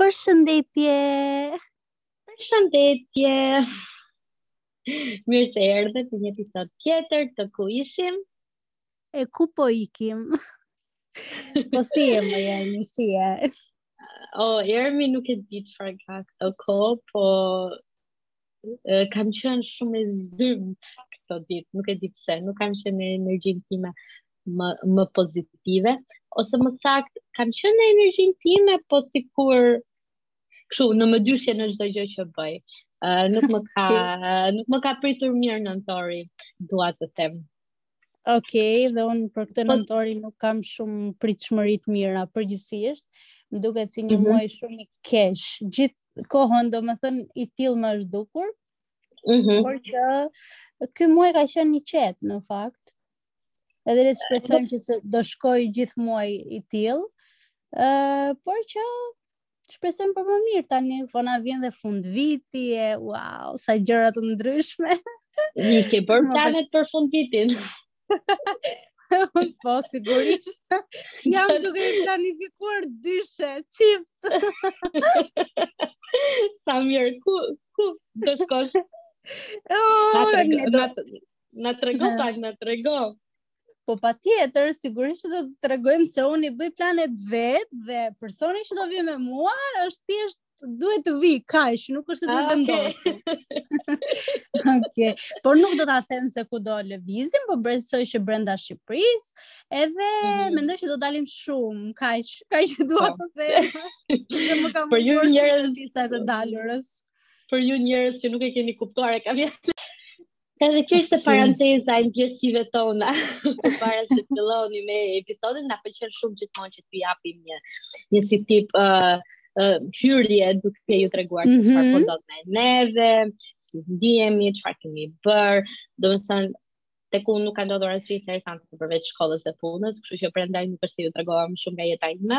Përshëndetje. Përshëndetje. Mirë se erdhe te një episod tjetër te ku ishim. E ku po ikim? po si jemi si je. O, oh, Ermi nuk e di çfarë ka këto kohë, po kam qenë shumë e zymtë këto ditë, nuk e di pse, nuk kam qenë në energjinë time. më më pozitive ose më saktë kam qenë në energjinë time po sikur kështu në më dyshje në çdo gjë që bëj. Ë uh, nuk më ka nuk më ka pritur mirë nëntori, dua të them. Okej, dhe unë për këtë po- nëntori nuk kam shumë pritshmëri të mira përgjithsisht. Më duket si një mm -hmm. muaj shumë i keq. Gjithë kohën, domethënë, i tillë më është dukur. Mm -hmm. Por që ky muaj ka qenë i qetë në fakt. Edhe le të shpresojmë që do shkojë gjithë muaji i tillë. Ë, uh, por që shpresojmë për më mirë tani, po na vjen dhe fundviti e wow, sa gjëra të ndryshme. I ke bërë planet për fundvitin. po sigurisht. Jam duke e planifikuar dyshe, çift. sa mirë ku ku do shkosh? Oh, në Na trego pak, na trego. Po patjetër, sigurisht që do ta tregojmë se unë i bëj planet vetë dhe personi që do vijë me mua është thjesht duhet të vijë, kaq nuk është të duhet të ah, Ok, por nuk do ta them se ku do lëvizim, po besoj që brenda Shqipërisë, edhe mm -hmm. mendoj që do dalim shumë, kaq, kaq duhet po. të them, që dhe më kam për ju njerëz të të dalurës. Për ju njerëz që nuk e keni kuptuar, e kam jale. Edhe kjo ishte paranteza e ndjesive tona para se të fillojmë me episodin, na pëlqen shumë gjithmonë që t'ju japim një një si tip ë uh, uh, hyrje duke ju treguar mm -hmm. çfarë po ndodh me neve, si ndihemi, çfarë kemi bërë, domethënë tek unë nuk ka ndodhur asgjë interesante përveç shkollës dhe punës, kështu që prandaj nuk është se ju tregova më shumë nga jeta ime.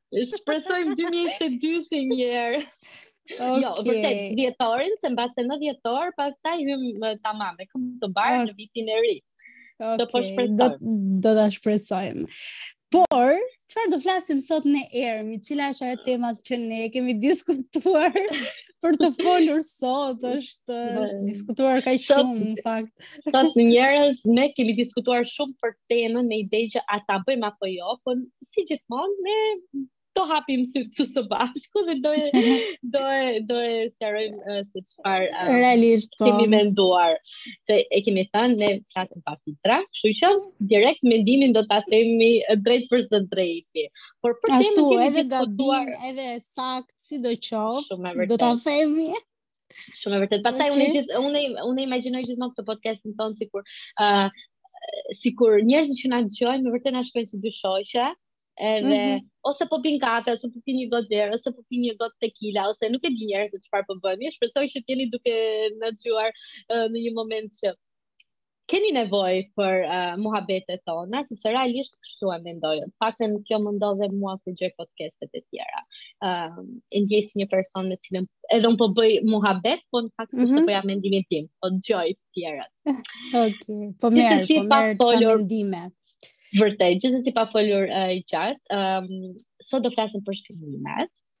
Shpresojmë 2022 si një herë. Okay. Jo, vërtet, dhjetorin, se mbase në dhjetor, pastaj hyjmë tamam, këmbë të mbarë okay. në vitin e ri. Okay. Do, po shpresojmë. Do, do ta shpresojmë. Por, çfarë do flasim sot ne Ermi, cila është ajo tema që ne kemi diskutuar për të folur sot, është është diskutuar kaq shumë në fakt. Sot njerëz ne kemi diskutuar shumë për temën me ide që a ta bëjmë apo jo, por si gjithmonë ne do hapim sytë së bashku dhe do e do e do e sqarojmë se çfarë um, realisht po. kemi menduar. Se e kemi thënë ne flasim pa filtra, kështu që direkt mendimin do ta themi drejt për së drejti. Por për temën kemi edhe diskutuar gabim, edhe sakt Sidoqoftë, do ta themi. Shumë e vërtetë. Pastaj unë gjithë unë unë imagjinoj gjithmonë këtë podcastin ton sikur ë uh, sikur njerëzit që na dëgjojnë me vërtetë na shikojnë si dy shoqe, edhe mm -hmm. ose po pin kafe, ose po pin një gotë verë, ose po pin një gotë tequila, ose nuk e di njerëz se çfarë po bëni. Shpresoj që të jeni duke na dëgjuar uh, në një moment që keni nevojë për uh, muhabetet tona, sepse realisht kështu e mendoj. Në fakt kjo më ndodh dhe mua kur dëgjoj podcastet e tjera. Ëm, ehm, uh, e ndjej si një person me cilën edhe un po bëj muhabet, po në fakt mm -hmm. s'po jap mendimin tim, po dëgjoj të tjerët. Okej, okay. po merr, si po merr mendime. Vërtet, gjithsesi pa folur uh, gjatë, ëm um, sot do flasim për zhgënjimet.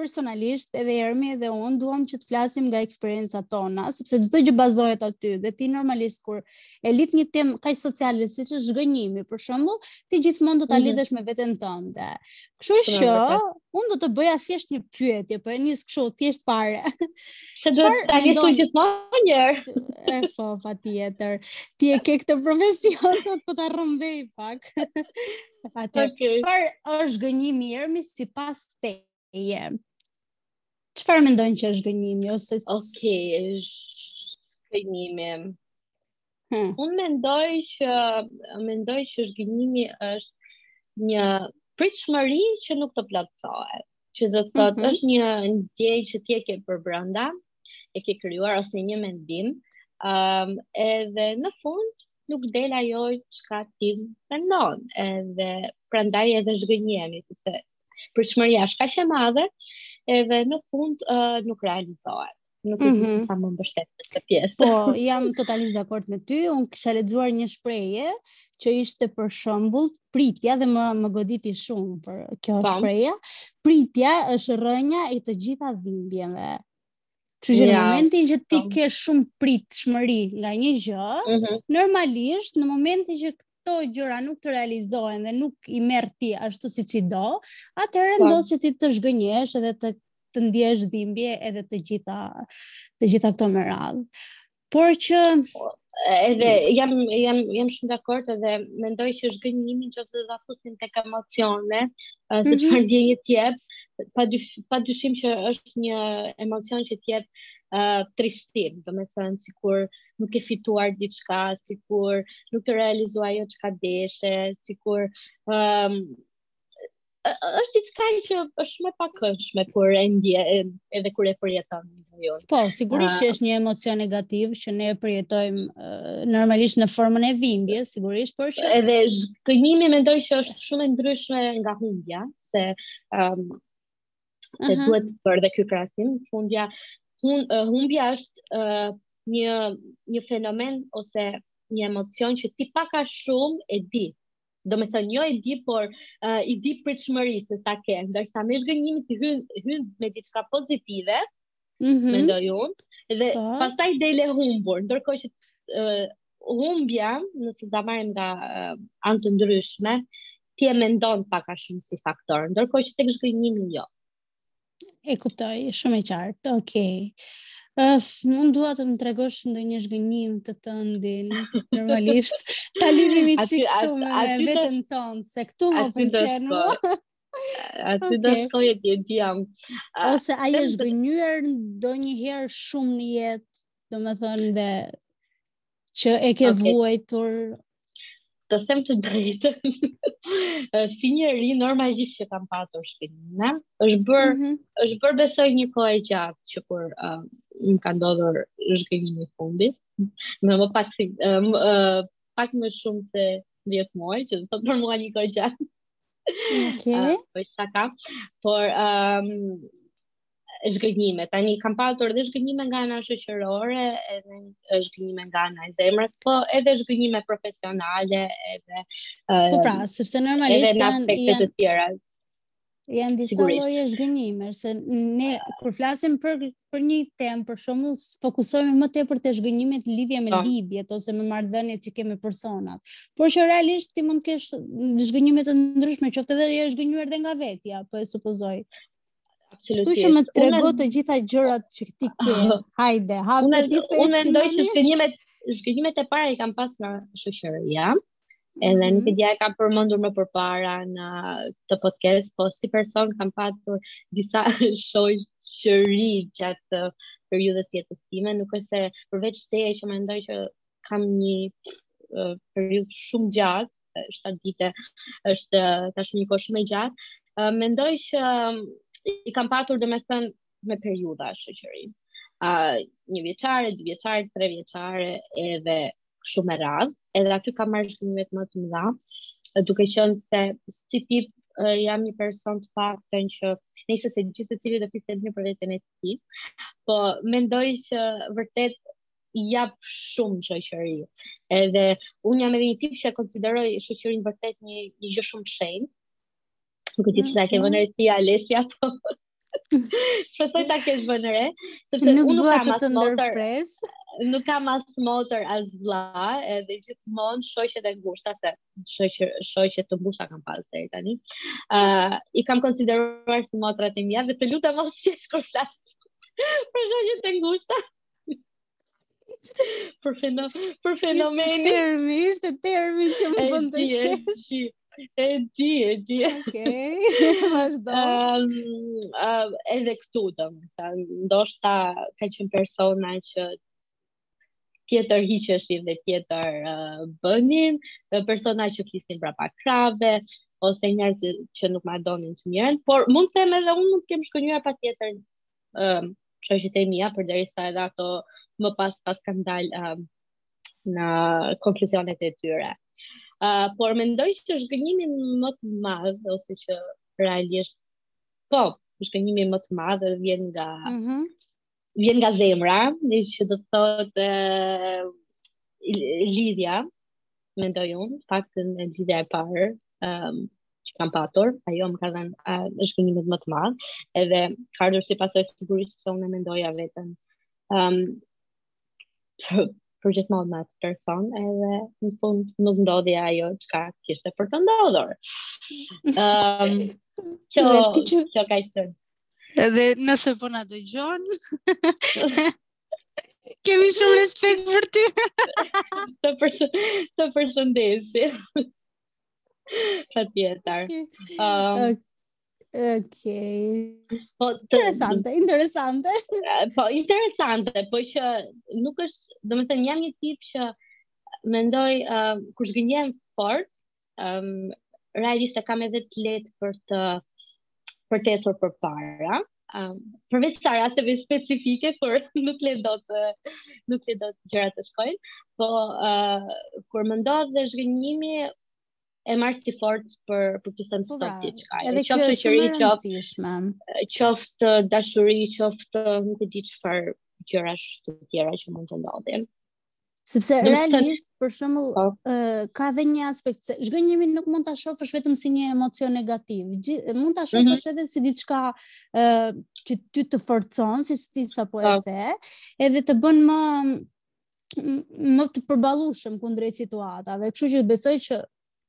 personalisht edhe Ermi edhe unë duam që të flasim nga eksperiencat tona, sepse çdo gjë bazohet aty dhe ti normalisht kur e lidh një temë kaq sociale siç është zhgënjimi, për shembull, ti gjithmonë do ta mhm. lidhësh me veten tënde. Kështu që unë do të bëja thjesht një pyetje, po e nis kështu thjesht fare. Se do ta nis unë gjithmonë një herë. E po, patjetër. Ti e ke këtë profesion sot po ta rrëmbej pak. Atë. Okay. Çfarë është zhgënjimi Ermi sipas teje. Çfarë mendon që është zhgënjimi ose Okej, okay, zhgënjimi. Hmm. Unë mendoj që mendoj që zhgënjimi është një pritshmëri që nuk të plotësohet, që do të thotë mm -hmm. është një ndjenjë që ti e ke për brenda, e ke krijuar ose një mendim, ëm um, edhe në fund nuk del ajo çka ti mendon edhe prandaj edhe zhgënjehemi sepse pritshmëria është kaq e madhe edhe në fund uh, nuk realizohet nuk e di mhm. sa më mbështet në këtë pjesë. Po, jam totalisht dakord me ty. Unë kisha lexuar një shprehje që ishte për shembull pritja dhe më më goditi shumë pra kjo shprehje. Pritja është rrënja e të gjitha dhimbjeve. Kështu që në momentin që ti po. ke shumë pritshmëri nga një gjë, mm -hmm. normalisht në momentin që këto gjëra nuk të realizohen dhe nuk i merr ti ashtu siç i do, atëherë po. ndodh që ti të zhgënjehesh edhe të të ndjesh dhimbje edhe të gjitha të gjitha këto me radhë. Por që edhe jam jam jam shumë dakord edhe mendoj që zhgënjimi nëse do ta fusim tek emocione, se mhm. çfarë mm -hmm. ndjenjë të jep, pa dy, pa dyshim që është një emocion që të jep uh, tristim, domethënë, sikur nuk ke fituar diçka, sikur nuk të realizua ajo çka deshe, sikur um, është diçka që është e pakëndshme kur e ndjen edhe kur e përjeton jo. Po, sigurisht që është një emocion negativ që ne e përjetojmë normalisht në formën e dhimbjes, sigurisht, por që edhe zhgënjimi mendoj që është shumë e ndryshme nga humbja, se um, se uh duhet bër dhe ky krahasim, humbja hum, uh, humbja është uh, një një fenomen ose një emocion që ti pak a shumë e di Domethënë, jo e di, por uh, i di pritshmëritë sa ke, ndërsa me zhgënjimin ti hyn, hyn me diçka pozitive, mm -hmm. mendoj unë, dhe pa. Po. pastaj del e humbur, ndërkohë që uh, humbja, nëse do ta marrim nga uh, anë të ndryshme, ti e mendon pak a shumë si faktor, ndërkohë që tek zhgënjimi jo. E kuptoj, shumë e qartë. Okej. Ëf, unë dua të më tregosh ndonjë zhgënjim të tëndin, normalisht. Ta lidhim Aty- çik këtu aty- me, aty me do veten sh- tonë, se këtu më aty do pëlqen. shkoj. Aty do Okej. shkoj e ti e di jam. A, Ose a je them zh- të- zhgënjyer ndonjëherë shumë në jetë, domethënë dhe Që e ke okay. vuajtur të them të drejtën. si njeri normalisht që kam patur zhgënjime, është bër, mm -hmm. është bër besoj një kohë e gjatë që kur uh, më ka ndodhur zhgënjimi i fundit, më më pak si uh, uh, pak më shumë se 10 muaj, që do të për mua një kohë e gjatë. Okej. Okay. Uh, po shaka, por um, zhgënjime. Tani kam patur edhe zhgënjime nga ana shoqërore, edhe zhgënjime nga ana e zemrës, po edhe zhgënjime profesionale, edhe Po pra, sepse normalisht edhe në aspekte të tjera. Janë disa lloje zhgënjime, se ne kur flasim për për një temë, për shembull, fokusohemi më tepër te zhgënjimet lidhje me po. lidhjet ose me marrëdhëniet që kemi me personat. Por që realisht ti mund të kesh zhgënjime të ndryshme, qoftë edhe je zhgënjyer dhe nga vetja, po e supozoj. Kështu që më trego të gjitha gjërat që ti ke. Hajde, hapë unë, ti festin. Unë mendoj që zhgënjimet, zhgënjimet e para i kam pas nga shoqëria. Edhe mm -hmm. nuk e di a e kam përmendur më përpara në këtë podcast, po si person kam patur disa shoqëri gjatë periudhës jetës time, nuk është se përveç teje që mendoj që kam një uh, periudhë shumë gjatë, se 7 vite është tashmë një kohë shumë e gjatë, uh, mendoj që uh, i kam patur domethënë me periudha shoqëri. Uh, një vjeçare, dy vjeçare, tre vjeçare edhe shumë e rrallë, edhe aty kam marrë zhgënjimet më të mëdha, duke qënë se si tip uh, jam një person të paktën që nëse se gjithsecili do të fliste mirë për veten e tij, po mendoj që vërtet i jap shumë shoqërisë. Edhe un jam edhe një tip që e konsideroj shoqërinë vërtet një një gjë shumë të shenjtë. Nuk e di e ke vënë ti Alesia apo. Shpresoj ta kesh vënë re, sepse nuk dua të të ndërpres. Nuk kam as motër as vlla, edhe gjithmonë shoqet e ngushta se shoqë shoqet të ngushta kam pas deri tani. Ë, uh, i kam konsideruar si motrat e mia dhe të lutem mos qesh kur flas. Për shoqet e ngushta. për feno, për fenomenin. Ishte termi, ishte termi që më bën të qesh. E di, e di. Okej, vazhdo. Ëm, um, edhe këtu domethënë, ndoshta kanë qenë persona që tjetër hiqeshin dhe tjetër uh, bënin, dhe persona që flisnin prapa krahëve, ose njerëz që nuk ma donin të mirën, por mund të them edhe unë mund të kem zhgënjyer patjetër um, shoqet e mia përderisa edhe ato më pas pas kanë dalë um, në konkluzionet e tyre. Uh, por mendoj që zhgënjimin më të madh, ose që realisht, po, zhgënjimi më të madh vjen nga, mm -hmm. vjen nga zemra, një që do të thotë uh, lidhja, mendoj unë, të paktën lidhja e parë, um, që kam patur, ajo më ka dhënë uh, zhgënjimin më të madh, edhe ka ardhur si pasojë sigurisht sepse unë e mendoja veten, ëm um, përgjithmonë me atë person edhe në fund nuk ndodhi ajo çka kishte për të ndodhur. Ëm um, kjo kjo ka ishte. Edhe nëse po na dëgjon. Kemi shumë respekt për ty. të përshë, të përshëndesim. Patjetër. Um, okay. Po, interesante, interesante. Po, interesante, po që nuk është, domethënë, jam një tip që mendoj, uh, kur zhgënjem fort, um, realisht e kam edhe të lehtë për të për të ecur përpara. Um, përveç sa rasteve specifike, kur nuk lë dot, nuk lë dot gjëra të shkojnë, po uh, kur më ndodh dhe zhgënjimi, e marr si fort për, për të thënë po, stop diçka. Edhe qoftë shoqëri, qoftë dashuri, qoftë nuk e di çfarë gjërash të tjera që mund të ndodhin. Sepse realisht, të... për shembull, po. ë ka dhe një aspekt se zhgënjimi nuk mund ta shohësh vetëm si një emocion negativ, mund ta shohësh mm -hmm. edhe si diçka ë që ty të forcon, siç ti sapo e the, edhe të bën më më të përballueshëm kundrejt situatave. Kështu që besoj që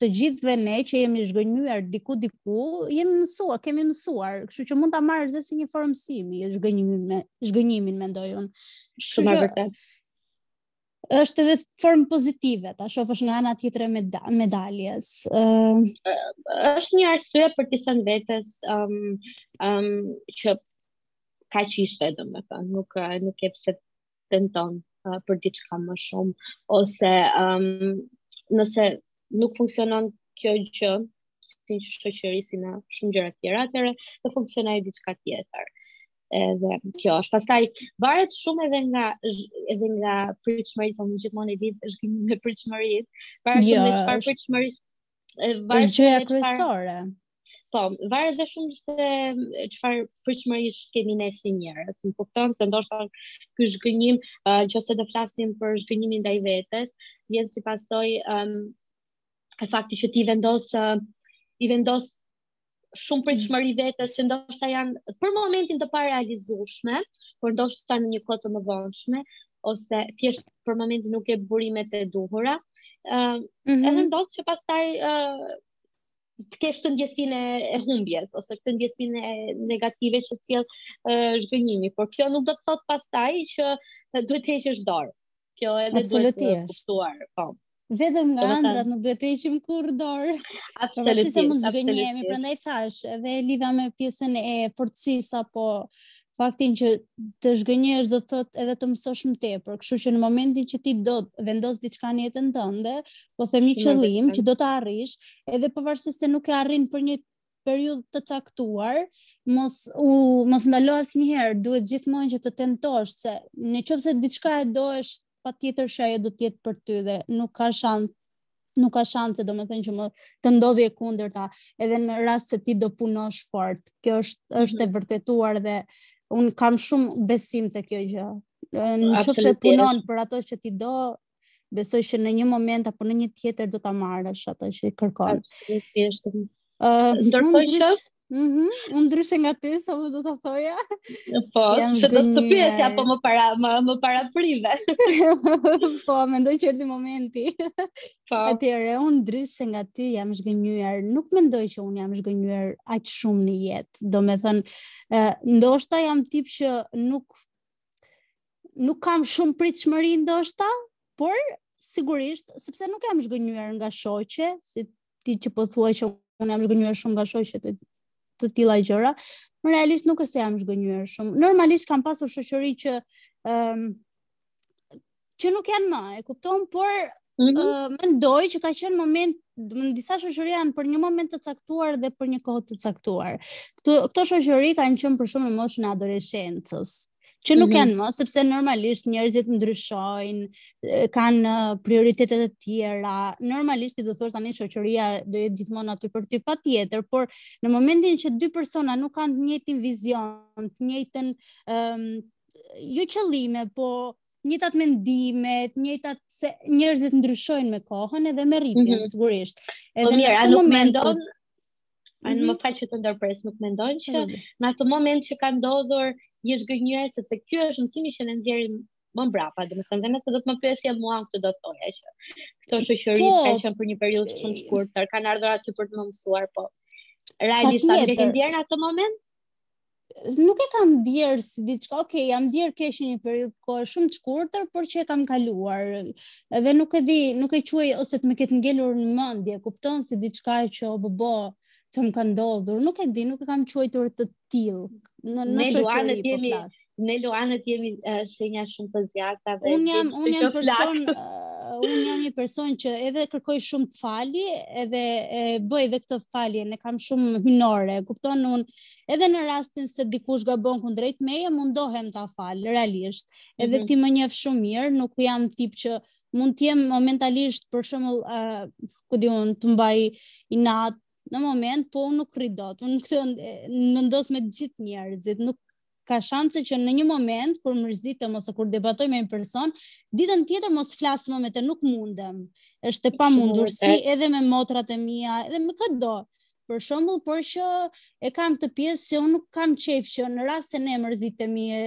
të gjithëve ne që jemi zhgënjyer diku diku, jemi mësuar, kemi mësuar, kështu që mund ta marrësh dhe si një formë mësimi, zhgënjimin me zhgënjimin mendoj unë. Shumë e vërtetë. Është edhe formë pozitive, ta shohësh nga ana tjetër e medaljes. Ëm uh... është një arsye për t'i thënë vetes ëm um, ëm um, që kaq ishte, domethënë, nuk, nuk ke pse tenton uh, për diçka më shumë ose um, nëse nuk funksionon kjo gjë si që shoqëri si në shumë gjëra të tjera atëherë do funksionojë diçka tjetër edhe kjo është pastaj varet shumë edhe nga edhe nga pritshmëritë unë gjithmonë e lidh zhgënjimin me pritshmëritë para jo, se me çfarë pritshmëri varet gjëja kryesore Po, varet dhe shumë se çfarë pritshmërish kemi ne si njerëz. Më kupton se ndoshta ky zhgënjim, uh, në qoftë se do flasim për zhgënjimin ndaj vetes, vjen si pasojë um, e faktit që ti vendos uh, i vendos shumë pritshmëri vetes që ndoshta janë për momentin të parealizueshme, por ndoshta në një kohë të mëvonshme ose thjesht për momentin nuk ke burimet e duhura. Ëm uh, mm -hmm. edhe ndodh që pastaj uh, të kesh këtë ndjesinë e, e humbjes, ose këtë ndjesinë negative që të sjell e, zhgënjimi, por kjo nuk do të thotë pastaj që duhet të heqësh dorë. Kjo edhe duhet të kuptuar, po. Vetëm nga andrat nuk duhet të heqim kurrë dorë. Absolutisht. Por se mund të zhgënjehemi, prandaj thashë, edhe e lidha me pjesën e forcës apo faktin që të zhgënjesh do të thotë edhe të mësosh më tepër. Kështu që në momentin që ti do të vendosësh diçka në jetën tënde, po them një qëllim që do ta arrish, edhe pavarësisht se nuk e arrin për një periudhë të caktuar, mos u mos ndalo asnjëherë, duhet gjithmonë që të tentosh se në qoftë se diçka e do, është patjetër që ajo do të jetë për ty dhe nuk ka shans nuk ka shanse domethënë që të ndodhë e kundërta edhe në rast se ti do punosh fort kjo është, mm -hmm. është e vërtetuar dhe unë kam shumë besim te kjo gjë në qoftë se punon për ato që ti do besoj që në një moment apo në një tjetër do ta marrësh ato që kërkon absolutisht uh, ndërkohë që Mhm, mm unë ndryshe nga ty, se do ta thoja. Po, Jam se do të pyesja po më para më, më para prive. po, mendoj që erdhi momenti. Po. Atëherë, unë ndryshe nga ty jam zhgënjyer. Nuk mendoj që unë jam zhgënjyer aq shumë në jetë. Domethënë, uh, ndoshta jam tip që nuk nuk kam shumë pritshmëri ndoshta, por sigurisht, sepse nuk jam zhgënjyer nga shoqe, si ti që po thua që unë jam zhgënjyer shumë nga shoqet e të tilla gjëra, më realisht nuk është se jam zhgënjyer shumë. Normalisht kam pasur shoqëri që ëm um, që nuk janë më, e kupton, por mm -hmm. uh, mendoj që ka qenë moment në disa shoqëri janë për një moment të caktuar dhe për një kohë të caktuar. Këto këto shoqëri kanë qenë më shumë në moshën e adoleshencës. që nuk mm -hmm. janë më, sepse normalisht njerëzit ndryshojnë, kanë prioritete të tjera. Normalisht ti do thuash tani shoqëria do jetë gjithmonë aty për ty patjetër, por në momentin që dy persona nuk kanë të njëjtin vizion, të njëjtën ëm um, jo qëllime, po të njëjtat mendime, të njëjtat se njerëzit ndryshojnë me kohën edhe me rritjen mm -hmm. sigurisht. Po edhe po mirë, a nuk mendon Mm -hmm. Më mhm. fal që të ndërpres, nuk mendon që mm -hmm. në atë moment që ka ndodhur je zhgënjyer sepse ky është mësimi që ne nxjerrim më mbrapa, domethënë dhe nëse do të më pyesje mua këtu do të thoja që këto shoqëri po, kanë qenë për një periudhë shumë të shkurtër, kanë ardhur aty për të më mësuar, po. Realisht si e ke ndjerë në atë moment? nuk e kam ndjerë si diçka, ok, jam ndjerë keq një periudhë kohe shumë të shkurtër, por që e kam kaluar. Edhe nuk e di, nuk e quaj ose të më ketë ngelur në mendje, kupton si diçka që bobo që më ka ndodhur, nuk e di, nuk e kam quajtur të tillë. Në në shoqëri po jemi, flas. Ne luanët jemi uh, shenja shumë të zjarrta dhe unë jam unë jam person uh, unë jam një person që edhe kërkoj shumë falje, edhe e, bëj edhe këtë faljen e kam shumë hynore, kupton unë Edhe në rastin se dikush gabon kundrejt meje, mundohem ta fal realisht. Edhe mm -hmm. ti më njeh shumë mirë, nuk jam tip që mund të jem momentalisht për shembull, ë, uh, ku di unë, të mbaj inat në moment, po unë nuk rri dot. Unë kjo më ndodh me të gjithë njerëzit, nuk ka shanse që në një moment kur mërzitem ose kur debatoj me një person, ditën tjetër mos flas më me të, nuk mundem. Është e pamundur si edhe me motrat e mia, edhe me këdo. Për shembull, por që e kam këtë pjesë se unë nuk kam qejf që në rast se ne mërzitemi e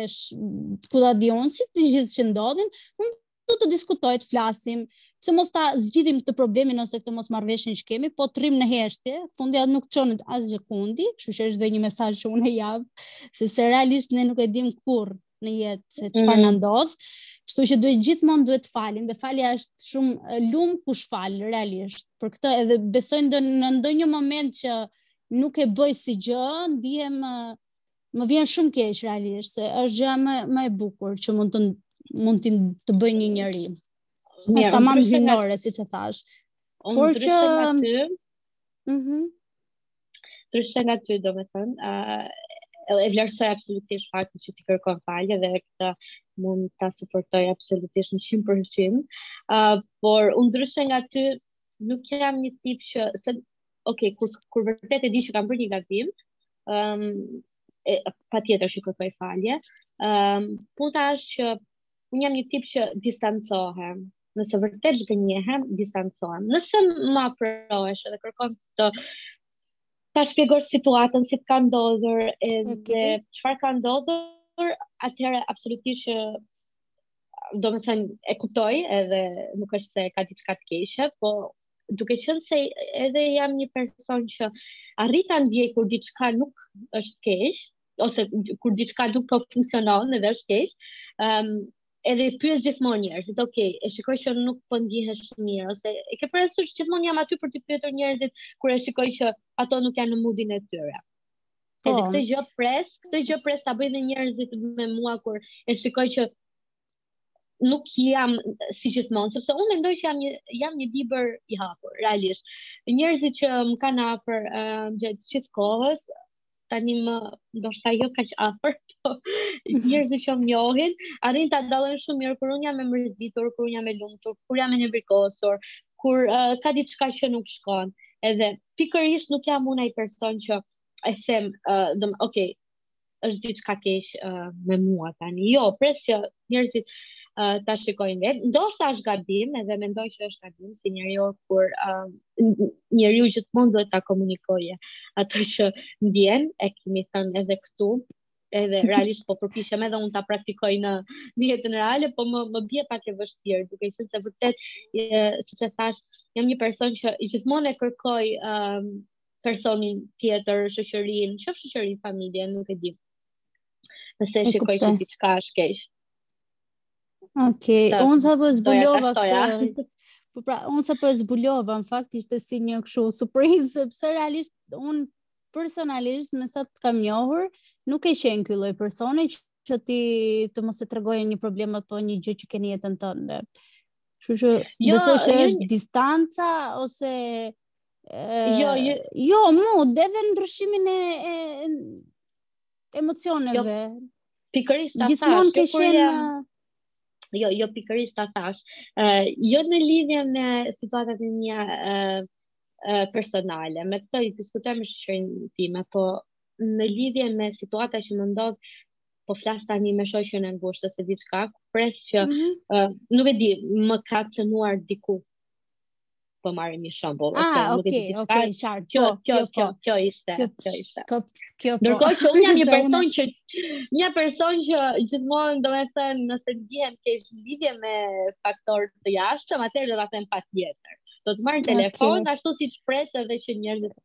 ku ta di unë si të gjithë që ndodhin, unë dua të diskutoj, të flasim, pse mos ta zgjidhim këtë problemin ose këtë mosmarrëveshjen që kemi, po të rrimë në heshtje, fundja nuk të çon asgjëkundi, kështu që është dhe një mesazh që unë jap, sepse realisht ne nuk e dim kurrë në jetë se çfarë mm. na ndodh. Kështu që duhet gjithmonë duhet të falim dhe falja është shumë lum kush fal realisht. Për këtë edhe besoj ndon, në ndonjë moment që nuk e bëj si gjë, ndihem më vjen shumë keq realisht se është gjëja më më e bukur që mund të mund të të bëjë një njeri. Është tamam hyjnore siç e thash. Por që Mhm. Mm Ndryshe nga ty, domethënë, uh, e vlerësoj absolutisht faktin që ti kërkon falje dhe këtë mund ta suportoj absolutisht në 100%. Uh, por unë ndryshe nga ty nuk jam një tip që se ok, kur kur vërtet e di që kam bërë një gabim, ëm um, patjetër që kërkoj falje. Ëm um, puna është që unë jam një tip që distancohem Nëse vërtet zhgënjehem, distancohem. Nëse më afrohesh edhe kërkon të ta shpjegoj situatën si të ka ndodhur edhe çfarë ka ndodhur, atëherë absolutisht domethënë e kuptoj edhe nuk është se ka diçka të keqe, po duke qenë se edhe jam një person që arrij ta ndjej kur diçka nuk është keq, ose kur diçka nuk po funksionon edhe është keq, ëm um, edhe pyes gjithmonë njerëzit, ok, e shikoj që nuk po ndihesh mirë ose e ke parasysh gjithmonë jam aty për t'i pyetur njerëzit kur e shikoj që ato nuk janë në moodin e tyre. Po. Edhe këtë gjë pres, këtë gjë pres ta bëjnë dhe njerëzit me mua kur e shikoj që nuk jam si gjithmonë, sepse unë mendoj që jam një jam një libër i hapur, realisht. Njerëzit që më kanë afër uh, gjatë gjithë kohës, tani më ndoshta jo kaq afër, po njerëzit që më njohin, arrijnë ta dallojnë shumë mirë kur unë jam e mërzitur, kur unë jam e lumtur, kur jam e nevrikosur, kur uh, ka diçka që nuk shkon. Edhe pikërisht nuk jam unë ai person që e them, uh, dom, okay, është diçka keq uh, me mua tani. Jo, pres që njerëzit uh, ta shikojnë vetë. Ndoshta është gabim, edhe mendoj që është gabim se njeriu kur uh, njeriu gjithmonë duhet ta komunikojë atë që ndjen, e kemi thënë edhe këtu edhe realisht po përpishem edhe unë ta praktikoj në në jetën reale, po më më bie pak e vështirë, duke qenë se vërtet siç e thash, jam një person që gjithmonë e kërkoj ëm um, personin tjetër, shoqërinë, qoftë shoqërinë, familjen, nuk e di. Nëse e shikoj që diçka është keq. Okej, okay. unë sapo e zbulova këtë. Po pra, unë sapo e zbulova, në fakt ishte si një kështu surprise, sepse realisht unë personalisht me sa të kam njohur, nuk ke qenë ky lloj personi që që ti të mos e tregoje një problem apo një gjë që ke në jetën tënde. Kështu që jo, besoj se është një... distanca ose e, jo, jo, jo, mu, edhe ndryshimin e, e emocioneve. Jo, pikërisht ta Gjithmonë ke qenë Jo, jo pikërisht ta thashë. Ë, uh, jo në lidhje me situatat e mia ë uh, uh, personale. Me këto i diskutoj me shoqërinë time, po në lidhje me situata që më ndodh po flas tani me shoqen e ngushtë ose diçka, pres që mm -hmm. uh, nuk e di, më ka cenuar diku. Po marrim një shembull ah, ose ah, nuk okay, e di diçka. Okay, qartë. Kjo, po, kjo, kjo, po. kjo, kjo ishte, kjo, kjo ishte. Kjo, kjo, po. Ndërkohë që unë jam një person që një person që gjithmonë domethënë nëse ndihem keq në lidhje me faktorë të jashtëm, atëherë do ta them patjetër. Do të marr telefon okay. ashtu siç pres edhe që njerëzit të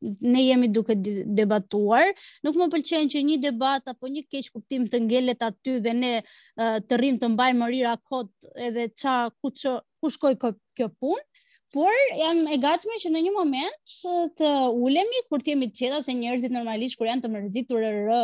ne jemi duke debatuar, nuk më pëlqen që një debat apo një keqkuptim të ngelet aty dhe ne uh, të rrimë të mbajmë mërira kot edhe ça ku që, ku shkoj kjo, kjo punë. Por jam e gatshme që në një moment të ulemi kur të jemi të qeta se njerëzit normalisht kur janë të mërzitur ë,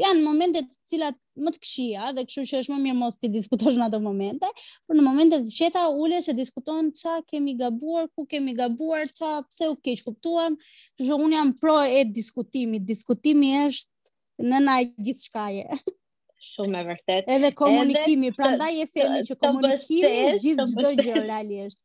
janë momente të cilat më të këqija dhe kështu që është më mirë mos t'i diskutosh në ato momente, por në momente të qeta ulesh e diskuton ça kemi gabuar, ku kemi gabuar, ça pse u keqkuptuam. Kështu që unë jam pro e diskutimit. Diskutimi është nëna e gjithçkaje. Shumë e vërtetë. Edhe komunikimi, prandaj e themi që komunikimi zgjidh çdo gjë realisht.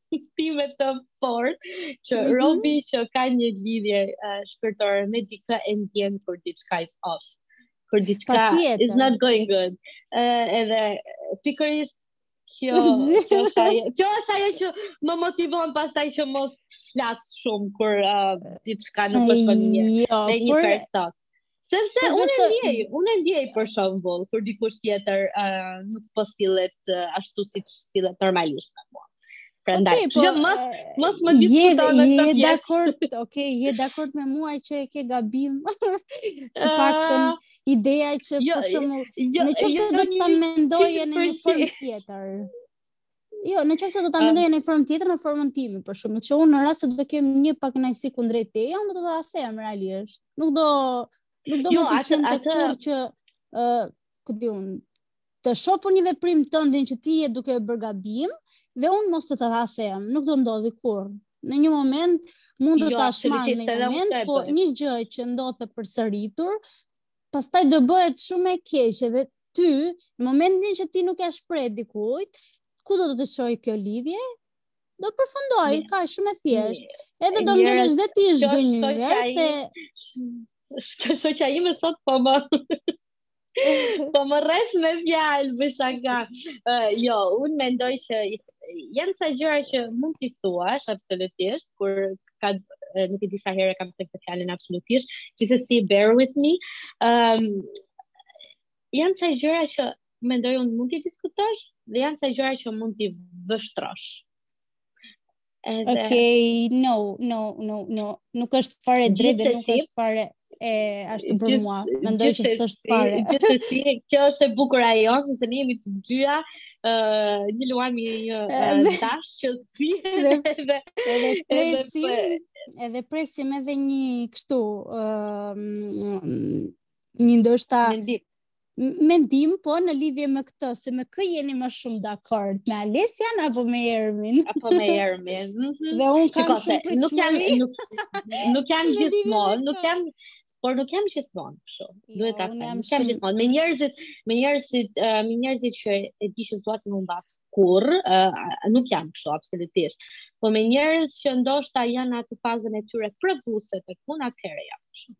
kuptime të forta që mm -hmm. robi që ka një lidhje uh, shpirtërore me dikë e ndien kur diçka is off. Kur diçka is not going good. Uh, edhe pikërisht kjo kjo është ajo kjo është ajo që më motivon pastaj që mos të flas shumë kur uh, diçka nuk po shkon mirë jo, me një person. Sepse unë e ndjej, unë e ndjej për shembull, kur dikush tjetër uh, nuk po sillet uh, ashtu siç sillet normalisht me mua. Prandaj, okay, po, jo, mos mos më diskuto në këtë pjesë. Je dakord, okay, je dakord me mua që e ke gabim. Në fakt, uh, ideja që jo, për shembull, jo, në qoftë se jo, do të ta mendoje në një formë tjetër. Jo, në qoftë se do ta mendoje në një formë tjetër, në formën time, për shembull, që unë në rast se do kem një pakënaqësi kundrejt teje, unë do ta them, realisht. Nuk do, nuk do jo, më të qe kurrë që, uh, këtë unë, të shoh një veprim tëndin që ti je duke e bërë gabim, dhe unë mos të ta them, nuk do ndodhë kurrë. Në një moment, mund të jo, ta them, në një moment, po një gjë që ndodh e përsëritur, pastaj do bëhet shumë e keqe dhe ty, në momentin që ti nuk e shpreh dikujt, ku do të të çojë kjo lidhje? Do përfundoj, ka shumë e thjeshtë. Edhe do ngelesh dhe ti zhgënjyer se Shkë shë që ime sot po më... po më rreh me fjalë, bëj shaka. Uh, jo, unë mendoj që janë ca gjëra që mund t'i thuash, absolutisht, kur ka nuk e di sa herë kam thënë këtë fjalën absolutisht, gjithsesi bear with me. Ëm um, janë ca gjëra që mendoj unë mund t'i diskutosh dhe janë ca gjëra që mund t'i vështrosh. Edhe... Ok, no, no, no, no, nuk është fare drejtë dhe nuk është fare, e ashtu për mua. Mendoj që s'është fare. Gjithsesi, kjo është e bukura e jona, sepse ne jemi të dyja ë uh, një luam i një uh, tash që si edhe edhe presim edhe presim edhe një kështu ë uh, një ndoshta mendim po në lidhje me këtë se me kë jeni më shumë dakord me Alesian apo me Ermin apo me Ermin mhm. dhe un kam Shiko, shumë pritshmëri nuk jam nuk, nuk jam gjithmonë nuk jam por nuk jam gjithmonë kështu jo, duhet ta them nuk jam gjithmonë me njerëzit me njerëzit uh, me njerëzit që e di që zor t'i humbas kurrë uh, nuk jam kështu absolutisht po me njerëz që ndoshta janë atë fazën e tyre provuese të punë atëherë jam kështu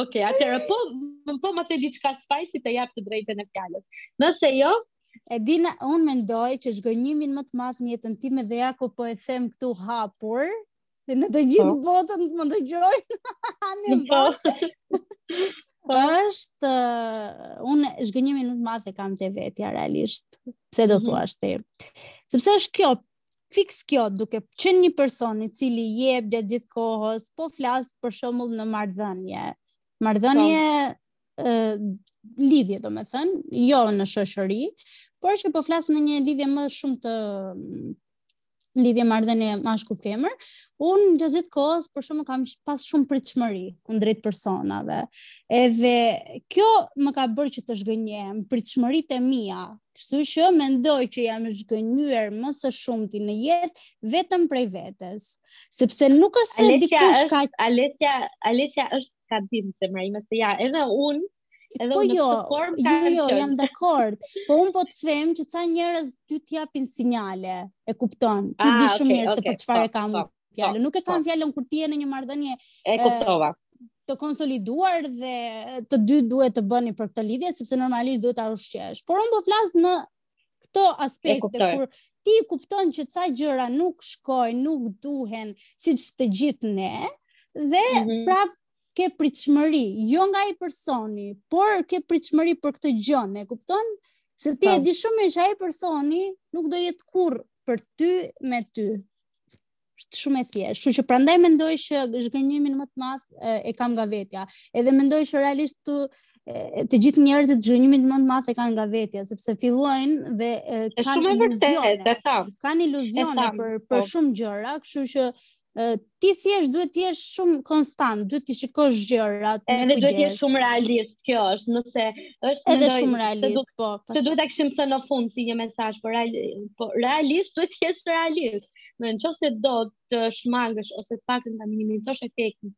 Ok, atëherë po më po më the diçka spicy ta jap të drejtën e fjalës. Nëse jo, Edina un mendoj që zhgënjimin më të madh në jetën time dhe ja ku po e them këtu hapur, dhe në të gjithë po. botën të më dëgjoj. Në po. Po. Është un zhgënjimin më të madh e kam te vetja realisht. Pse do mhm. thuash ti? Sepse është kjo fiks kjo duke qenë një person i cili jep gjatë gjithë kohës, po flas për shembull në marrëdhënie. Marrëdhënie po. ë lidhje, domethënë, jo në shoqëri, por që po flas në një lidhje më shumë të lidhje marrëdhënie mashkull femër, un gjatë gjithë kohës për shembull kam pas shumë pritshmëri kundrejt personave. Edhe kjo më ka bërë që të zhgënjehen pritshmëritë e mia Kështu që mendoj që jam zhgënjyer më së shumti në jetë vetëm prej vetes, sepse nuk është se dikush ka Alesia, Alesia është ka dim se më ime se ja, edhe un Edhe po jo, formë, jo, jo, qënë. jam dakord. Po un po të them që ca njerëz ty të japin sinjale, e kupton? Ti ah, di shumë mirë okay, se okay, për çfarë e kam po. fjalën. Po, nuk e kam po. fjalën kur ti je në një marrëdhënie. E kuptova. Të konsoliduar dhe të dy duhet të bëni për këtë lidhje sepse normalisht duhet ta ushqesh. Por unë po flas në këto aspekte kur ti kupton që ca gjëra nuk shkojnë, nuk duhen, siç të gjithë ne dhe mm -hmm. prap ke pritshmëri, jo nga ai personi, por ke pritshmëri për këtë gjë, e kupton? Se ti e po. di shumë mirë që ai personi nuk do jetë kurrë për ty me ty është shumë e thjeshtë. Kështu që prandaj mendoj që zhgënjimin më të madh e kam nga vetja. Edhe mendoj që realisht të të gjithë njerëzit zhgënjimin më të madh e kanë nga vetja, sepse fillojnë dhe kanë, shumë e vërtetë, e Kanë iluzione për për po. shumë gjëra, kështu që ti thjesht duhet të jesh shumë konstant, duhet t'i shikosh gjërat. Edhe duhet të jesh shumë realist, kjo është, nëse është edhe ndoj, shumë realist, të duhet, po. Duhet ta kishim thënë në fund si një mesazh, por real, po realist duhet të jesh realist. Në qoftë se do të shmangësh ose të paktën ta minimizosh efektin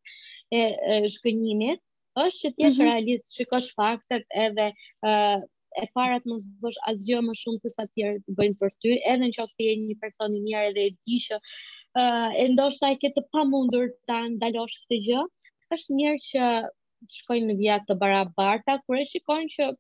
e, e zhgënjimit, është që të jesh mm -hmm. realist, shikosh faktet edhe ë uh, e para të mos bësh asgjë më shumë se sa të tjerët bëjnë për ty, edhe në qoftë se je një person i mirë dhe e di që ë uh, e ndoshta e ke të pamundur ta ndalosh këtë gjë, është mirë që të shkojnë në vija të barabarta kur e shikon që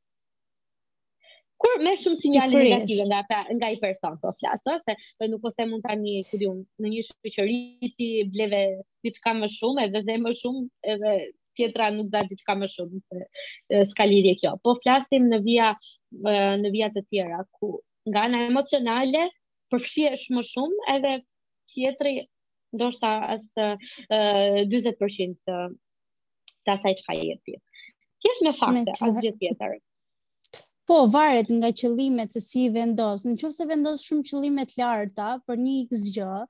ka më shumë sinjale negative nga pra, nga ai person po flas, se nuk po them unë tani ku di unë në një shoqëri ti bleve diçka më shumë edhe dhe më shumë edhe tjetra nuk dha diçka më shumë se s'ka lidhje kjo. Po flasim në vija në vija të tjera ku nga ana emocionale përfshihesh më shumë edhe tjetri ndoshta as uh, 40% të, të asaj çka jep ti. Thjesht me fakte, asgjë tjetër. Po, varet nga qëllimet se si i vendos. Në qoftë se vendos shumë qëllime të larta për një x gjë,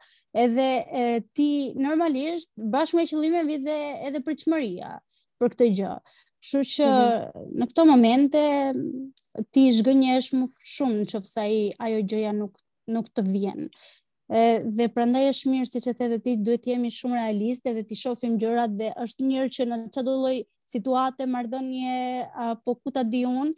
edhe e, ti normalisht bashkë me qëllimet rritet edhe pritshmëria për këtë gjë. Kështu që mm -hmm. në këto momente ti zhgënjehesh më shumë në qoftë se ajo gjëja nuk nuk të vjen. dhe prandaj është mirë siç e the dhe ti duhet të jemi shumë realiste dhe t'i shohim gjërat dhe është mirë që në çdo lloj situate marrëdhënie apo ku ta di unë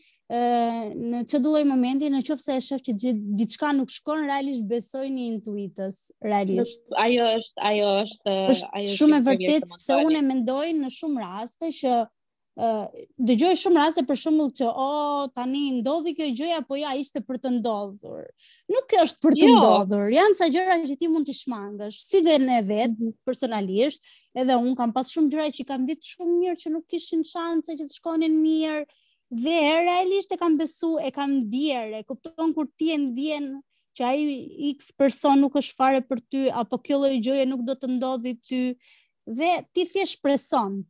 në çdo lloj momenti në qoftë se e shef që diçka nuk shkon realisht besojini intuitës realisht ajo është ajo është ajo është shumë e vërtetë se unë mendoj në shumë raste që dëgjoj shumë raste për shembull që o oh, tani ndodhi kjo gjëja po ja ishte për të ndodhur. Nuk është për të jo. ndodhur. Janë sa gjëra që ti mund t'i shmangësh, si dhe ne vet mm -hmm. personalisht, edhe un kam pas shumë gjëra që i kam ditë shumë mirë që nuk kishin shanse që të shkonin mirë. Dhe realisht e kam besu, e kam ndier, e kupton kur ti e ndjen që ai X person nuk është fare për ty apo kjo lloj gjëje nuk do të të ndodhi ty dhe ti thjesht shpreson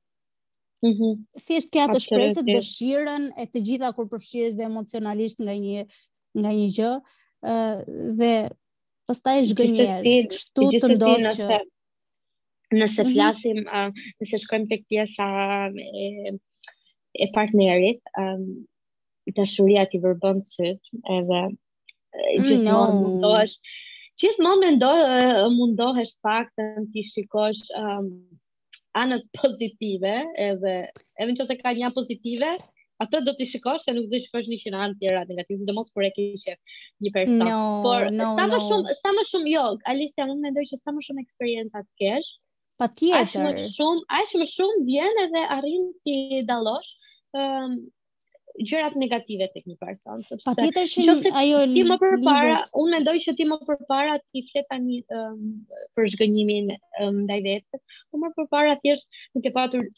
Mm -hmm. Thjesht ke ato shpresat, dëshirën e të gjitha kur përfshihesh dhe emocionalisht nga një, nga një gjë, uh, dhe pastaj zhgënjehesh, kështu të ndodh që... Nëse mhm. flasim, mm -hmm. uh, nëse shkojmë tek pjesa e, e partnerit, um, dashuria t'i verbon syt, edhe mm, gjithmonë no. mundohesh, gjithmonë mendoj mundohesh të paktën t'i shikosh um, anët pozitive edhe edhe në qoftë se ka një anë pozitive, atë do t'i shikosh se nuk do t'i shikosh njëqind anë tjera negative sidomos kur e ke qef një person. No, Por, no, sa, no. Më shumë, sa më shumë jo, Alicia, unë mendoj që sa më shumë eksperienca të kesh, patjetër. Aq më shumë, aq më shumë vjen edhe arrin t'i dallosh, um, gjërat negative tek një person, sepse patjetër që nëse ajo ti më përpara, unë mendoj që ti më përpara ti flet tani um, për zhgënjimin um, ndaj vetes, po më përpara thjesht nuk ke patur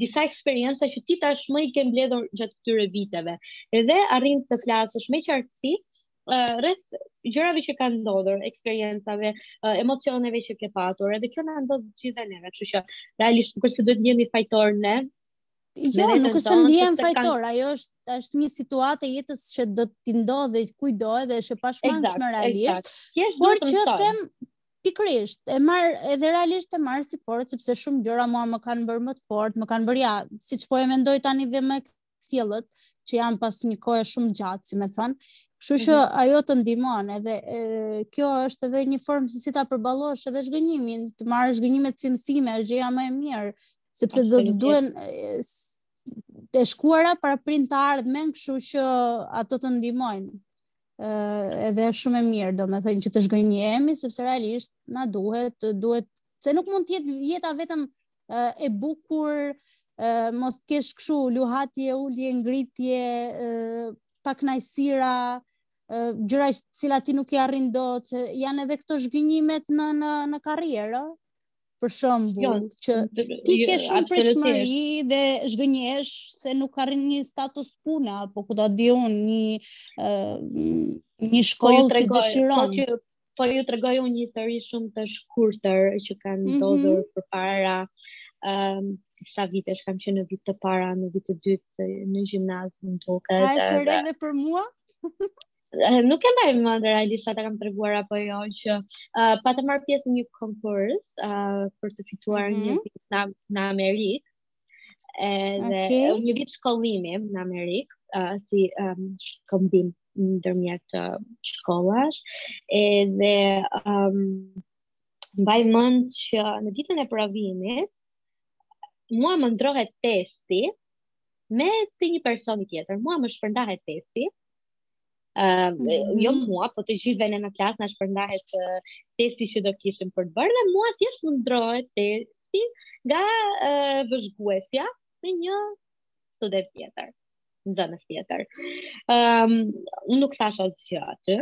disa eksperienca që ti tashmë i ke mbledhur gjatë këtyre viteve. Edhe arrin të flasësh me qartësi uh, rreth gjërave që kanë ndodhur, eksperiencave, uh, emocioneve që ke patur, edhe kjo na ndodh të gjithë neve, kështu që realisht kurse duhet të jemi fajtor ne, Jo, nuk është se ndihem fajtor, kan... ajo është është një situatë e jetës që do t'i ndodhë kujdo edhe është e pashmangshme realisht. Exact. Por ç'them pikërisht, e marr edhe realisht e marr si forcë sepse shumë gjëra mua më kanë bërë më të fortë, më kanë bërë ja, siç po e mendoj tani dhe më kthjellët që janë pas një kohe shumë gjatë, si me thon. Kështu që mm -hmm. ajo të ndihmon edhe e, kjo është edhe një formë se si ta përballosh edhe zhgënjimin, të marrësh zhgënjimet si mësime, është gjëja më e mirë Sepse do të duhen e shkuara paraprin të ardhmen, kështu që ato të ndihmojnë. ë edhe është shumë e mirë, domethënë që të zhgënjehemi sepse realisht na duhet, duhet se nuk mund të jetë jeta vetëm e bukur, ë mos të kesh kështu luhatje, ulje, ngritje, ë pakënaqësira, gjëra të cilat ti nuk i arrin dot, janë edhe këto zhgënjimet në në në karrierë, për shembull, jo, që ti jo, ke shumë pritshmëri dhe zhgënjesh se nuk arrin një status pune apo ku ta di unë një uh, një po shkollë po që dëshiron. Po që po ju tregoj unë një histori shumë të shkurtër që kanë mhm. ndodhur mm -hmm. përpara ëm um, disa vitesh kam qenë në vit të parë, në vit të dytë në gjimnaz në Tokë. A është e re dhe për mua? nuk e mbaj mend realisht a ta kam treguar apo jo që uh, pata marrë pjesë në një konkurs uh, për të fituar mm -hmm. një mhm. vit në, në Amerikë edhe okay. një vit shkollimi në Amerikë uh, si um, shkëmbim ndërmjet uh, shkollash edhe um, mbaj mend që në ditën e provimit mua më ndrohet testi me të një personi tjetër mua më shpërndahet testi Uh, mm. jo mhm. mua, po të gjithëve ne në klasë na shpërndahet uh, testi që do kishim për të bërë dhe mua thjesht më ndrohet testi nga uh, vëzhguesja me një student tjetër, nxënës tjetër. Um, unë nuk thashë asgjë aty,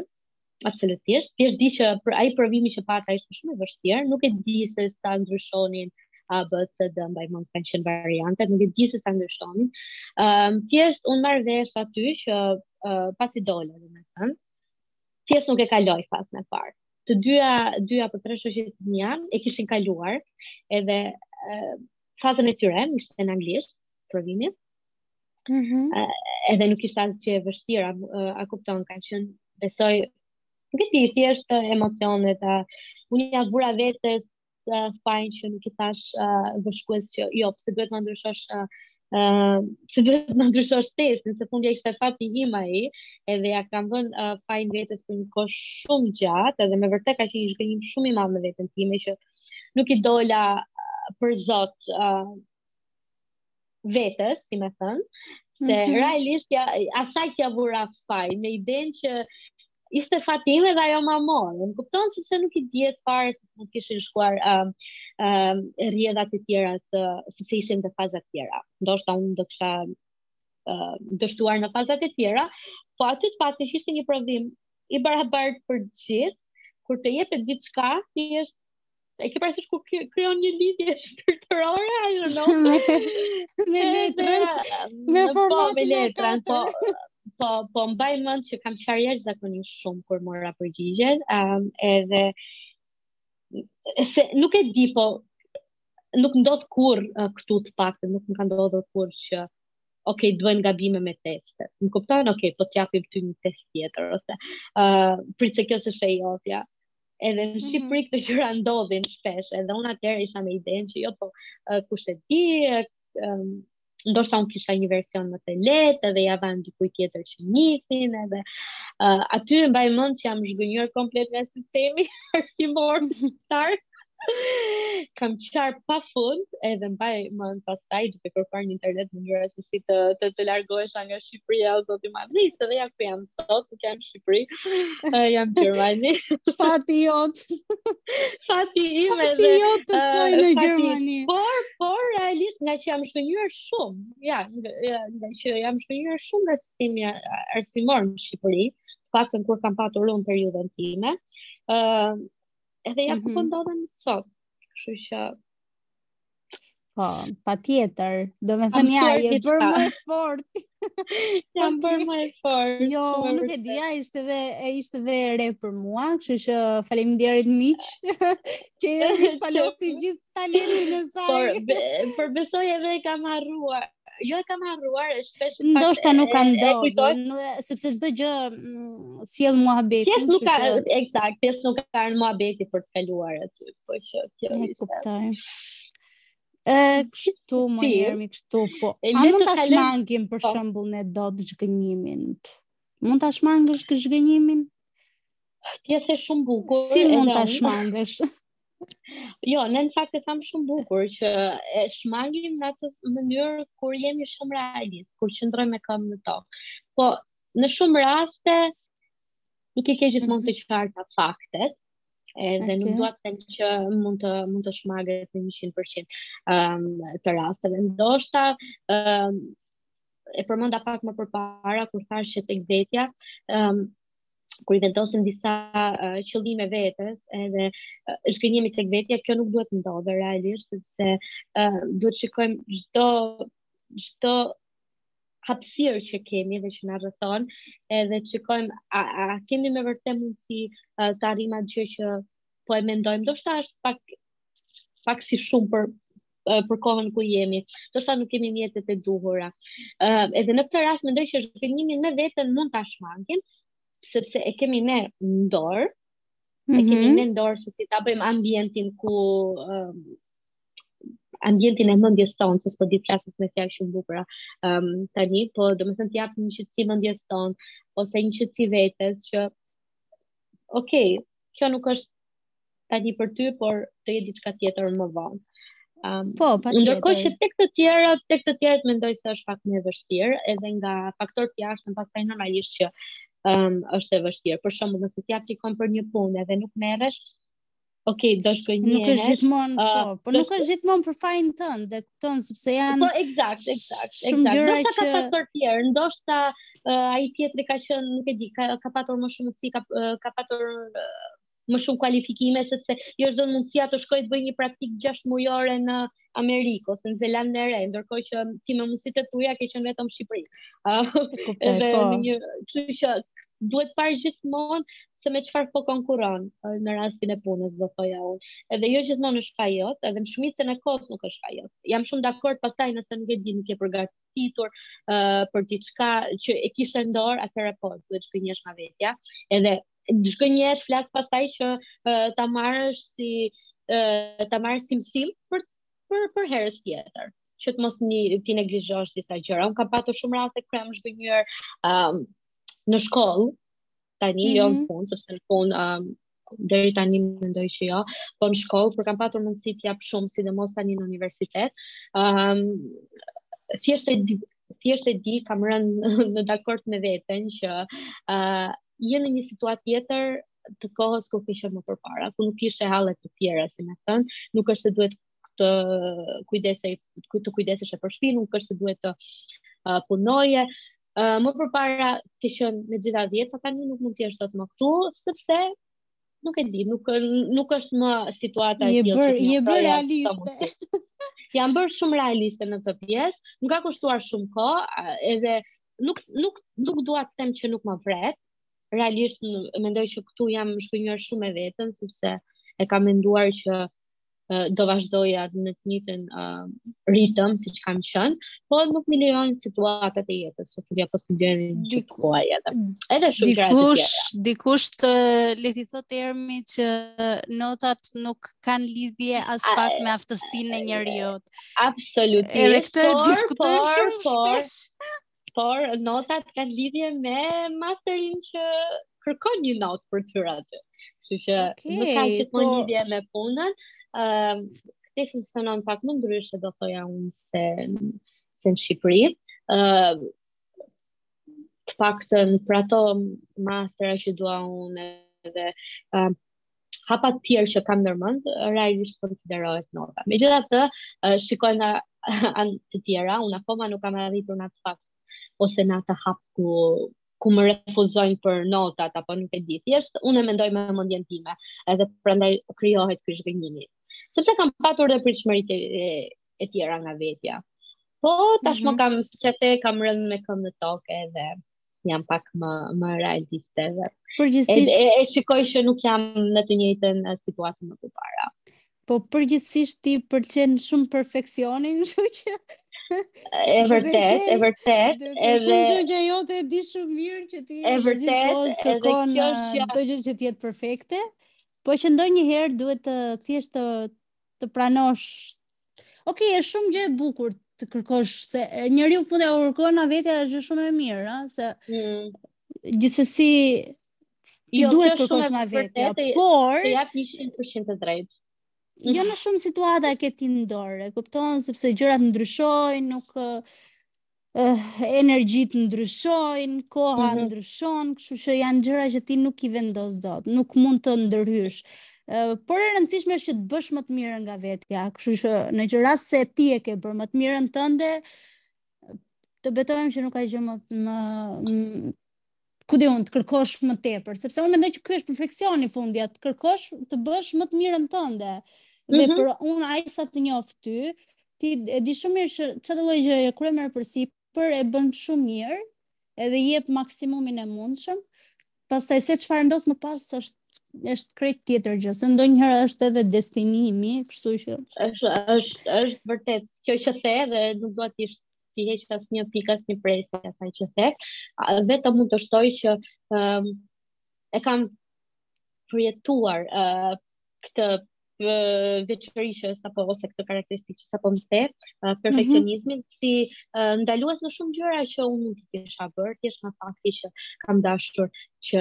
Absolutisht. Thjesht di që ai provimi që pata ishte shumë i vështirë, nuk e di se sa ndryshonin A, B, C, D, mbaj mund të kenë qenë variantet, nuk e di se sa ndryshonin. Um, thjesht, unë marr vesh aty që uh, pasi dola, domethënë, thjesht nuk e kaloj fazën e parë. Të dyja, dy apo tre shoqet e mia e kishin kaluar edhe uh, fazën e tyre, ishte në anglisht, provimi, Mm -hmm. Edhe nuk ishte asgjë e vështirë, a, a kupton, ka qenë besoj, nuk e di, thjesht emocionet, a, unë ia vura vetes uh, fajin që nuk i thashë uh, vëzhgueses që jo, pse duhet ma ndryshosh uh, uh, pse duhet ma ndryshosh testin, se fundja ishte fati im ai, edhe ia kam vënë uh, fajin vetes për një kohë shumë të gjatë, edhe me vërtetë ka qenë një zhgënjim shumë i madhë me veten time, që nuk i dola uh, për zot, uh, vetes, si me thënë, se mm -hmm. realisht ja asaj t'ia vura fajin me idenë që ishte fati im dhe ajo ma mori. Më kupton sepse nuk i dihet fare se si mund të kishin shkuar ë uh, uh, rrjedhat e tjera të sepse ishin dhe faza të tjera. Ndoshta unë do kisha uh, dështuar në fazat e tjera, po aty të paktën ishte një provim i barabartë për të gjithë, kur të jepet diçka, thjesht e ke parasysh kur krijon një lidhje shpirtërore, I don't know. me letrën, me po, formatin me letrën, po po po mbaj mend që kam qarë jashtëzakonisht shumë kur mora përgjigjen, um, edhe se nuk e di po nuk ndodh kurrë uh, këtu të paktën nuk më ka ndodhur kurrë që ok, të bëhen gabime me testet. Më kupton, ok, po ta japim ty një test tjetër, ose uh, prit se kjo s'është e jotja. Edhe në mhm. Shqipëri këto gjëra ndodhin shpesh, edhe unë atëherë isha me idenë që jo po uh, kush e di, um, ndoshta unë kisha një version më të lehtë edhe ja vënë dikujt tjetër që njifnin edhe uh, aty mbaj mend që jam zhgënjyer komplet nga sistemi arsimor shqiptar. kam qar pa fund edhe mbaj mend pastaj duke kërkuar në internet mënyra se si të të, të largohesha nga Shqipëria o Zot i madh edhe ja ku jam sot, nuk jam Shqipëri. Uh, jam Gjermani. Fati jot. Fati im edhe. Fati jot të çoi në Gjermani. Por, por realisht ngaqë jam zhgënjyer shumë. Ja, ngaqë jam zhgënjyer shumë nga sistemi arsimor në Shqipëri, paktën kur kam patur unë periudhën time. Ë, uh, edhe ja ku mhm. po ndodhem sot. Kështu që Po, pa tjetër. Domethënë, ja, je bërë më e fort. Jam bërë më e fort. Jo, unë nuk e dija, ishte dhe, e ishte dhe e re për mua, kështu që faleminderit miq, që e shpalosi gjithë talentin e saj. Por, be, për besoj edhe e kam harruar. jo e kam harruar, është shpesh fakt. Ndoshta nuk ka ardhur, sepse çdo gjë mm, sjell muhabeti. S'e, s'na ka, ekzakt, s'na ka ardhur muhabeti për të kaluar aty, po që kjo e kuptoj. Ë, kështu mirë jemi kështu, po. A mund ta shmangim për po. shembull ne dot zhgënjimin? Mund ta shmangësh zhgënjimin? Ti e the shumë bukur. Si mund ta shmangësh? Jo, ne në fakt e thamë shumë bukur që e shmangim në atë mënyrë kur jemi shumë realist, kur qëndrojmë me këmë në tokë. Po, në shumë raste, nuk i ke gjithmonë të qarta faktet, edhe okay. nuk dua të them që mund të mund të shmanget në 100% um, të rasteve. Ndoshta um, e përmenda pak më përpara kur thashë që tek vetja, um, kur i vendosim disa uh, qëllime vetes edhe uh, zhgënjemi tek vetja, kjo nuk duhet të ndodhë realisht sepse uh, duhet të shikojmë çdo çdo hapësirë që kemi dhe që na rrethon, edhe të shikojmë a, a kemi me vërtet mundësi uh, të arrijmë atë gjë që po e mendojmë. Ndoshta është pak pak si shumë për për kohën ku jemi. Ndoshta nuk kemi mjetet e duhura. Ë uh, edhe në këtë rast mendoj që zhgënjimin me veten mund ta shmangim sepse e kemi ne në dorë. Mm -hmm. E kemi mhm. ne në dorë se si ta bëjmë ambientin ku uh, ambientin e mendjes tonë, se s'po di të flas me fjalë shumë të bukura um, tani, po domethënë t'jap një qëtësi mendjes tonë, ose një qëtësi vetes që, okej, okay, kjo nuk është tani për ty, por të jetë diçka tjetër më vonë. Um, po, patjetër. Ndërkohë që tek të tjerët, tek të tjerët mendoj se është pak më e vështirë, edhe nga faktorë të jashtëm, pastaj normalisht që um, është e vështirë. Për shembull, nëse ti aplikon për një punë dhe nuk merresh, ok, do shkoj një Nuk është gjithmonë, uh, po, po nuk është gjithmonë për fajin tënd, e kupton sepse janë Po, eksakt, eksakt, eksakt. Shumë gjëra që ka faktorë të tjerë, ndoshta uh, ai tjetri ka qenë, nuk e di, ka ka patur më shumë si ka uh, ka patur uh, më shumë kualifikime sepse iu dha mundësia të shkojë të bëjë një praktikë 6 mujore në Amerikë ose në Zelandën e Re, ndërkohë që ti me mundësitë e tua ke qenë vetëm në Shqipëri. Uh, Kuptoj, edhe po. në një, kështu që duhet parë gjithmonë se me çfarë po konkurron në rastin e punës do thoja unë. Edhe jo gjithmonë është faji yt, edhe në shumicën e kohës nuk është faji yt. Jam shumë dakord pastaj nëse nuk e di nuk e përgatit përgatitur uh, për diçka që e kishe në dorë, atëherë po duhet të zhgënjehesh nga vetja. Edhe zhgënjehesh flas pastaj që uh, ta marrësh si uh, ta marrësh si mësim për për për herës tjetër që të mos një ti neglizhosh disa gjëra. Unë kam patur shumë raste kur jam zhgënjyer um, në shkollë, tani mm -hmm. jo në mhm. punë, sepse në punë um, deri tani mendoj që jo, po në shkollë, por kam patur mundësi të jap shumë, sidomos tani në universitet. Ëm um, thjesht e di, thjesht e di kam rënë në dakord me veten që ë uh, jam në një situatë tjetër të kohës ku isha më përpara, ku nuk kisha halle të tjera, si me thënë, nuk është se duhet të kujdesej të kujdesesh për shtëpinë, nuk është se duhet të uh, punoje. Uh, më përpara ke qenë me të gjitha dhjeta, tani nuk mund të jesh dot më këtu, sepse nuk e di, nuk nuk është më situata e tillë. Je bërë, je bërë realiste. Jam bërë shumë realiste në këtë pjesë. Më ka kushtuar shumë kohë, edhe nuk nuk nuk dua të them që nuk më vret. Realisht mendoj që këtu jam zhgënjyer shumë me veten sepse e kam menduar që do vazhdoja në të njëjtën uh, ritëm siç kam qenë, po nuk më lejojnë situatat e jetës, sot ja po studiojnë në çdo kohë edhe. Edhe shumë gjëra të tjera. Dikush t'ia thotë Ermit që notat nuk kanë lidhje aspak me aftësinë e njeriut. Absolutisht. Edhe këtë e diskutojmë shumë shpesh. por notat kanë lidhje me masterin që kërkon një notë për të hyrë aty. Kështu që okay, nuk ka që të po... lidhje me punën. Ëm ehm, uh, këtu funksionon pak më ndryshe do thoja unë se se në Shqipëri. Ëm ehm, uh, të paktën për ato mastera që dua unë dhe uh, hapat e tjerë që kam ndër mend, realisht konsiderohet nota. Megjithatë, shikoj nga anë të tjera, unë akoma nuk kam arritur në atë fakt, ose në atë hap ku ku më refuzojnë për notat apo nuk e di. Thjesht unë e mendoj me mendjen time, edhe prandaj krijohet ky zhgënjimi. Sepse kam patur edhe pritshmëri të e tjera nga vetja. Po tashmë mm -hmm. kam siç e the, kam rënë me këmbë në tokë edhe jam pak më më realiste edhe. Përgjithsisht e, e, e shikoj që nuk jam në të njëjtën situatë me të parën. Po përgjithsisht ti pëlqen shumë perfeksionin, kështu që e vërtet, e vërtet, edhe kjo gjë jote e di shumë mirë që ti e vërtet, edhe kjo gjë çdo gjë që të jetë perfekte, po që ndonjëherë duhet të thjesht të të pranosh. Okej, është shumë gjë e bukur të kërkosh se njeriu fundi e kërkon nga vetja është gjë shumë e mirë, ha, se mm. gjithsesi ti jo, duhet të kërkosh nga vetja, por të jap 100% të drejtë. Jo në shumë situata e ke ti në dorë, e kupton sepse gjërat ndryshojnë, nuk energjitë ndryshojnë, koha mm -hmm. ndryshon, kështu që janë gjëra që ti nuk i vendos dot, nuk mund të ndërhysh. Uh, por e rëndësishme është që të bësh më të mirën nga vetja, kështu që në qoftë rast se ti e ke bërë më të mirën tënde, të betohem që nuk ka gjë më më ku di unë, të kërkosh më tepër, sepse unë mendoj që ky është perfeksioni fundi, të kërkosh të bësh më të mirën tënde. Dhe mm -hmm. për unë aq sa të njoh ty, ti e di shumë mirë që çdo lloj gjëje kur e merr përsipër e bën shumë mirë, edhe jep maksimumin e mundshëm. Pastaj se çfarë ndodh më pas është është krejt tjetër gjë, se ndonjëherë është edhe destinimi, kështu që është është është vërtet kjo që the dhe nuk dua të t'i heq asnjë pikë asnjë presje asaj që the. Vetëm mund të shtoj që um, e kam përjetuar uh, këtë veçori që sapo ose këtë karakteristikë që sapo më the, uh, perfeksionizmin mm -hmm. si uh, ndalues në shumë gjëra që unë mund të kisha bërë, thjesht nga fakti që kam dashur që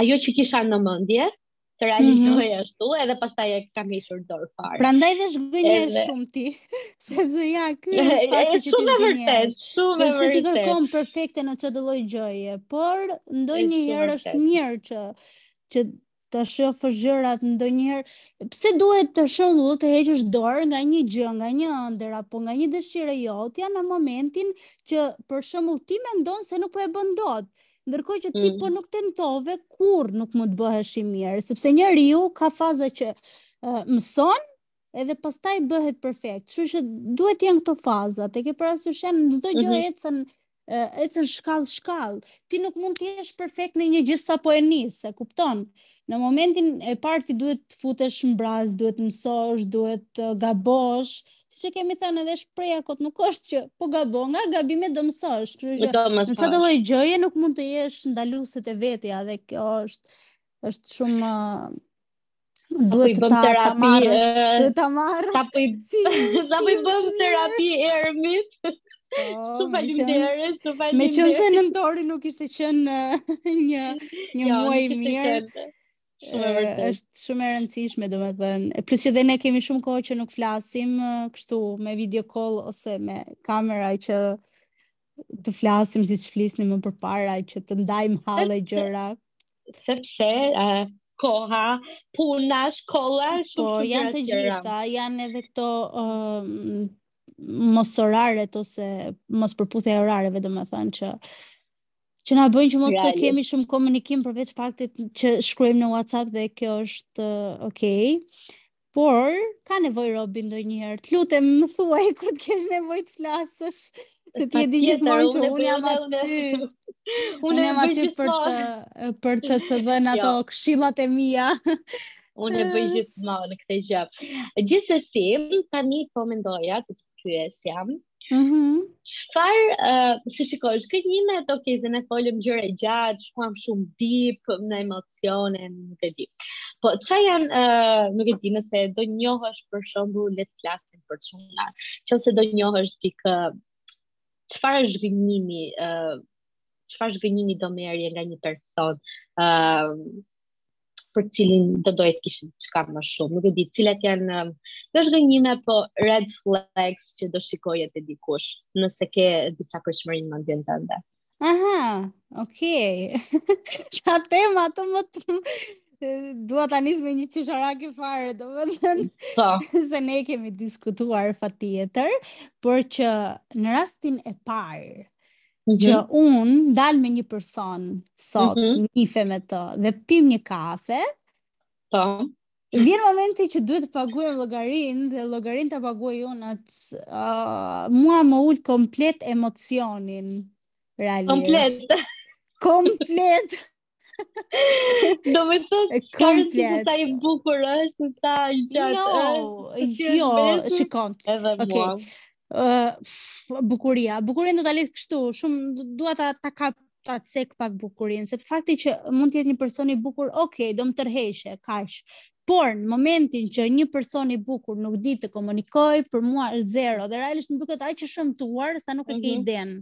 ajo që kisha në mendje, të realizoj mm -hmm. ashtu edhe pastaj e kam hequr dorë fare. Prandaj dhe zhgënjehesh edhe... shumë ti, sepse ja, ky është fakti që shumë e vërtet, shumë e vërtet. Sepse ti kërkon perfekte në çdo lloj gjëje, por ndonjëherë është mirë që që t'i shofësh gjërat ndonjëherë, pse duhet për shembull të heqësh dorë nga një gjë, nga një ëndërr apo nga një dëshirë e jotja në momentin që për shembull ti mendon se nuk po e bën dot. Ndërkohë që ti mm. po nuk tentove kurrë nuk mund të bëhesh i mirë, sepse njeriu ka faza që uh, mëson edhe pastaj bëhet perfekt. Kështu që duhet të jenë këto faza, ta kesh parasysh se çdo gjë mm -hmm. ecën uh, ecën shkallë shkallë. Ti nuk mund të jesh perfekt në një gjë sapo e nis, e kupton? Në momentin e parë ti duhet të futesh mbrapsht, duhet të mësosh, duhet të gabosh, siç e kemi thënë edhe shprehja kot nuk është që po gabon nga gabimet do mësosh. Kështu që në çdo lloj gjëje nuk mund të jesh ndaluesi i vetes dhe kjo është është shumë po duhet të ta ta marrësh, të ta marrësh. Sa po i sa po i bëm terapi Ermit. Oh, shumë faleminderit, shumë faleminderit. Meqenëse nëntori nuk ishte qenë një një jo, muaj i mirë. është shumë e rëndësishme, do me thënë. E plus që dhe ne kemi shumë kohë që nuk flasim kështu me video call ose me kamera që të flasim siç flisnim më përpara, që të ndajmë halle e gjëra. Sepse, uh, koha, puna, shkolla, po, shumë shumë janë të gjitha, janë edhe këto uh, mos oraret ose mos përputhja e orareve, do me thënë që Që na bëjnë që mos të kemi shumë komunikim përveç faktit që shkruajmë në WhatsApp dhe kjo është uh, okay. Por ka nevojë robi ndonjëherë. Të lutem, më thuaj kur të kesh nevojë të flasësh, se ti e di gjithmonë që unë jam aty. Unë jam aty për të për të të dhënë ato jo. këshillat e mia. Unë e bëj gjithmonë këtë gjë. Gjithsesi, tani po mendoja të pyes jam, Mhm. Mm Çfarë, uh, si i shikon zhgënjimet, okay, se ne folëm gjerë e gjatë, shkuam shumë deep në emocione, nuk e di. Po ça janë, uh, nuk e di nëse do njohësh për shembull le të flasim për çuna. Nëse do njohësh dikë çfarë zhgënjimi, uh, çfarë zhgënjimi do merrje nga një person ë uh, për të cilin do doje të kishe diçka më shumë. Nuk e di cilat janë um, jo zhgënjime, po red flags që do shikoje te dikush, nëse ke disa për shembull në mendjen tënde. Aha, okay. Sa tema të më të dua ta nis me një qesharake fare, domethënë po. se ne kemi diskutuar pak tjetër, por që në rastin e parë mm -hmm. që unë dal me një person sot, mm -hmm. njihem me të, dhe pim një kafe, po. Vjen momenti që duhet të paguajmë llogarinë dhe llogarinë ta paguaj unë atë uh, mua më ul komplet emocionin realisht. Komplet. komplet. Do me të tërheqë se sa i bukur është, se sa i gjatë jo, është. Jo, jo, shikon. Edhe okay. mua. Uh, bukuria. Bukurin do ta lidh kështu, shumë dua ta, ta kap ta cek pak bukurin, se fakti që mund të jetë një person i bukur, ok, do më tërheqë, kaq. Por në momentin që një person i bukur nuk di të komunikojë, për mua është zero dhe realisht më duket aq i shëmtuar sa nuk e ke mm -hmm. idenë.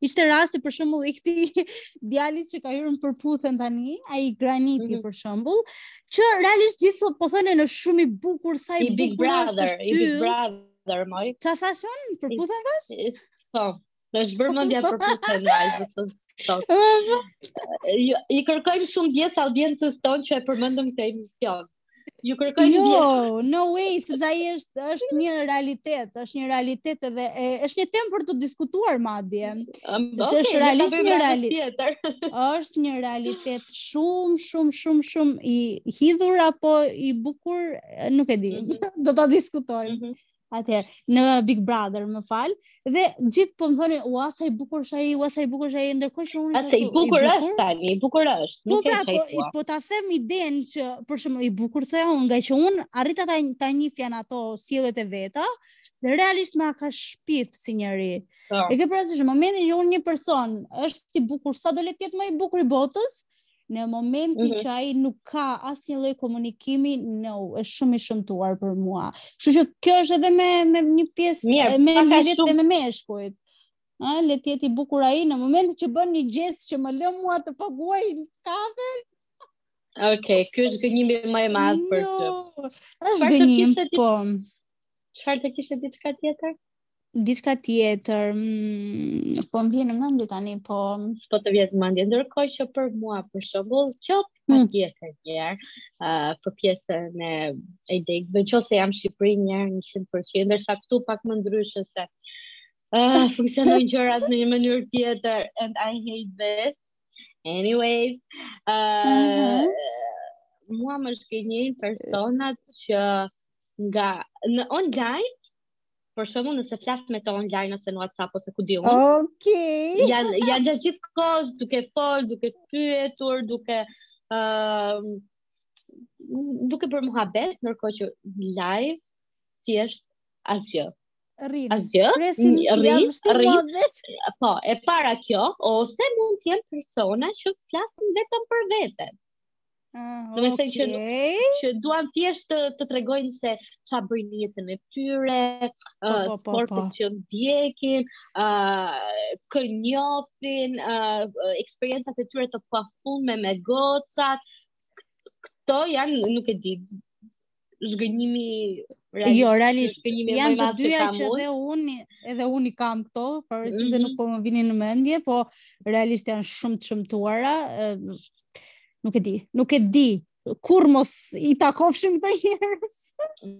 Ishte rasti për shembull i këtij djalit që ka hyrë në përputhen tani, ai Graniti mm -hmm. për shembull, që realisht gjithë po thonin shumë i bukur sa i, I Big Brother, është i Big Brother, moj. Ça, sa shoh Përputhen tash? Po. Na është bërë mëndja Përputhen vajzë, së sot. I kërkojmë shumë ndjesë audiencës tonë që e përmendëm këtë emision. Ju kërkoj një Jo, no way, sepse ai është është një realitet, është një realitet edhe e, është një temë për t'u diskutuar madje. Um, sepse okay, është realisht një realitet. është një realitet shumë shumë shumë shumë i hidhur apo i bukur, nuk e dimë. Mm -hmm. Do ta diskutojmë. Mm -hmm. Atëherë, në Big Brother, më fal, dhe gjithë po më thonin, "Ua, sa i bukur është ai, ua sa i bukur është ai", ndërkohë që unë Po se i bukur është tani, i bukur është, nuk po, e pra, ça, po, po ta them idenë që për shembull i bukur thoja unë, nga që unë arrita ta ta njihja ato sjelljet e veta, dhe realisht më ka shpif si njeri. Po. E ke parasysh momentin që unë një person është i bukur, sado le të jetë më i bukuri i botës, Në momentin mm -hmm. që ai nuk ka asnjë lloj komunikimi, no, është shumë i shëmtuar për mua. Kështu që kjo është edhe me me një pjesë Mirë, me lidhje shumë... me meshkujt. Ë, le të jetë i bukur ai në momentin që bën një gjest që më lë mua të paguaj kafen. Okej, okay, ky është zhgënjimi më i madh për ty. Është zhgënjim, po. Çfarë të kishte diçka tjetër? diçka tjetër, mm, s'po më vjen në mendje tani, po s'po të vjen në mendje. Ndërkohë që për mua për shembull, kjo hmm. patjetër një herë, uh, për pjesën e e date, në qoftë se jam në Shqipëri një herë 100%, ndërsa këtu pak më ndryshe se uh, funksionojnë gjërat në një mënyrë tjetër and I hate this. Anyways, uh, mm -hmm. mua më zhgënjejnë personat që nga në online Për shembull nëse flas me ta online ose në WhatsApp ose ku di unë. Okej. Okay. Janë janë gjatë gjithë kohës duke fol, duke pyetur, duke ë uh, duke bërë muhabet ndërkohë që live thjesht asgjë. Rrinë. Asgjë. Presim rrinë, rrinë. Po, e para kjo ose mund të jenë persona që flasin vetëm për veten. Ah, Domethënë që, okay. që duan thjesht të, të tregojnë se ça bëjnë në jetën e tyre, po, po, uh, po, sportet po, po. që ndjekin, uh, këngët, uh, eksperiencat e tyre të pafundme me gocat, këto janë, nuk e di, zhgënjimi realisht. Jo, realisht zhgënjimi më i madh që kam. Janë të dyja që edhe unë, edhe unë i kam këto, por mm -hmm. se nuk po më vinin në mendje, po realisht janë shumë të shëmtuara. Nuk e di, nuk e di kurrë mos i takofshim ata njerëz.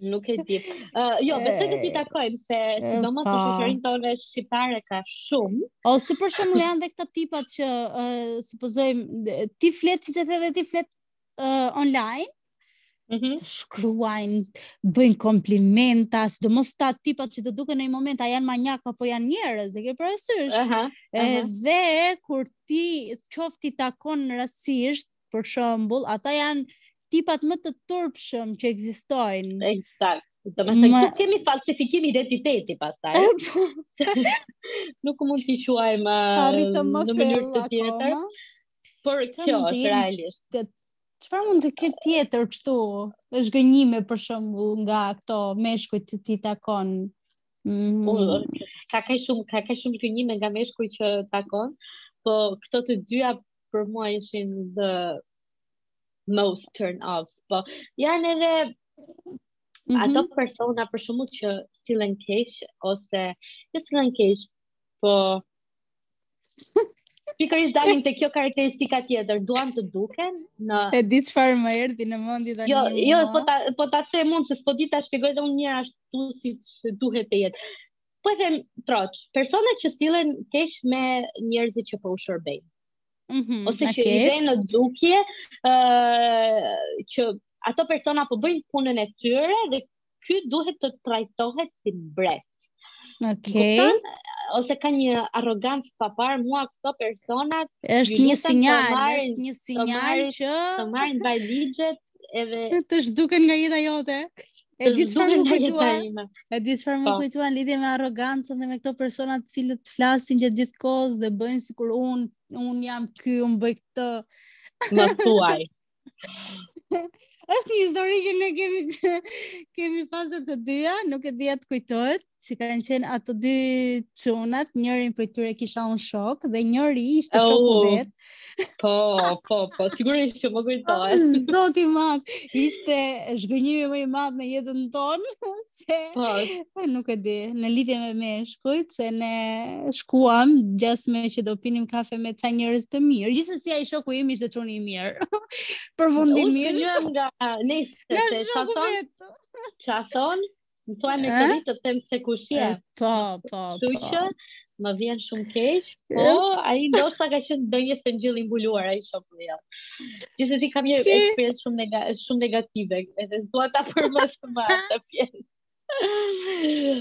Nuk e di. Uh, jo, besoj do t'i takojmë se sidomos në shoqërinë tonë shqiptare ka shumë. Ose për shembull janë dhe këta tipat që uh, supozojmë ti flet siç e the dhe ti flet uh, online. Mm -hmm. të shkruajnë, bëjnë komplimenta, sidomos ata tipat që të duken në një moment, a janë maniakë, apo janë njerëz, e ke parasysh. Uh -huh, uh -huh. Dhe, kur ti qoftë i takon rastësisht, për shembull, ata janë tipat më të turpshëm që ekzistojnë. Eksakt. Domethënë, këtu kemi falsifikim identiteti pastaj. Po. Nuk mund t'i quajmë në mënyrë tjetër. Por kjo është realisht. Të Çfarë mund të ketë tjetër kështu? Zhgënjime për shembull nga këto meshkujt që ti takon. Mm. Po, ka kaq shumë ka kaq shumë zhgënjime nga meshkujt që takon, po këto të dyja për mua ishin the most turn offs, po janë edhe mm -hmm. ato persona për shembull që sillen keq ose jo sillen keq, Po. Pikërisht dalim te kjo karakteristika tjetër, duan të duken në E di çfarë më erdhi në mendje tani. Jo, jo, po ta po ta them mund se s'po di ta shpjegoj dhe unë mirë ashtu siç duhet të jetë. Po e them troç, persona që sillen keq me njerëzit që po u shërbejnë. Mm -hmm, ose që i vënë në dukje, ë uh, që ato persona po bëjnë punën e tyre dhe ky duhet të trajtohet si mbret. Okej. Okay. Ose ka një arrogancë të paparë, mua këto personat. Është një sinjal, është një sinjal që të marrin valixhet edhe të zhduken nga jeta jote. E di çfarë më kujtuan. E di çfarë më po. kujtuan në lidhje me arrogancën dhe me këto persona të cilët flasin gjatë gjithë kohës dhe bëjnë sikur unë unë jam ky, unë bëj këtë. Më thuaj. është një histori që ne kemi kemi pasur të dyja, nuk e di a të kujtohet, që kanë qenë ato dy çunat, njërin prej tyre kisha unë shok dhe njëri ishte oh, shoku i vet. Po, po, po, sigurisht që më kujtohet. Zoti i madh, ishte zhgënjimi më i madh në jetën tonë. se po. nuk e di, në lidhje me meshkujt, se ne shkuam gjasme që do pinim kafe me ca njerëz të mirë. Gjithsesi ai shoku im ishte çun i mirë. Për fundi mirë. Ushtë një nga nesë, se ça thonë, ça thonë, më thua me kë rri të të them se kush je. Po, po, po. Që që, Më vjen shumë keq, po ai ndoshta ka qenë ndonjë thëngjill i mbuluar ai shoku jot. Gjithsesi kam një eksperiencë shumë nega shumë negative, edhe s'dua ta përmend më atë pjesë.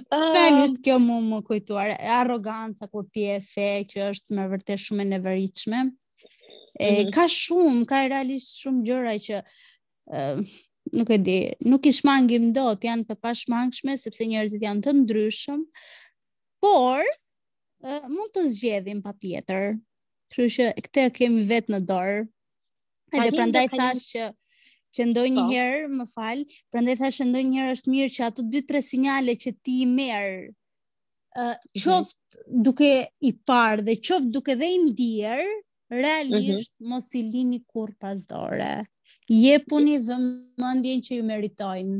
Tani um, kjo mu më kujtuar, e arroganca kur ti e the që është me vërtet shumë e neveritshme. E mm -hmm. ka shumë, ka realisht shumë gjëra që e, nuk e di, nuk i shmangim dot, janë të pashmangshme sepse njerëzit janë të ndryshëm. Por, uh, mund të zgjedhim patjetër. Kështu që këtë kemi vetë në dorë. Edhe prandaj thashë që që ndonjë po. herë, më fal, prandaj thashë që ndonjëherë është mirë që ato dy tre sinjale që ti i merr ë uh, mhm. qoftë duke i parë dhe qoftë duke dhe i ndier, realisht mm -hmm. mos i lini kurrë pas dore. Jepuni vëmendjen që u meritojnë.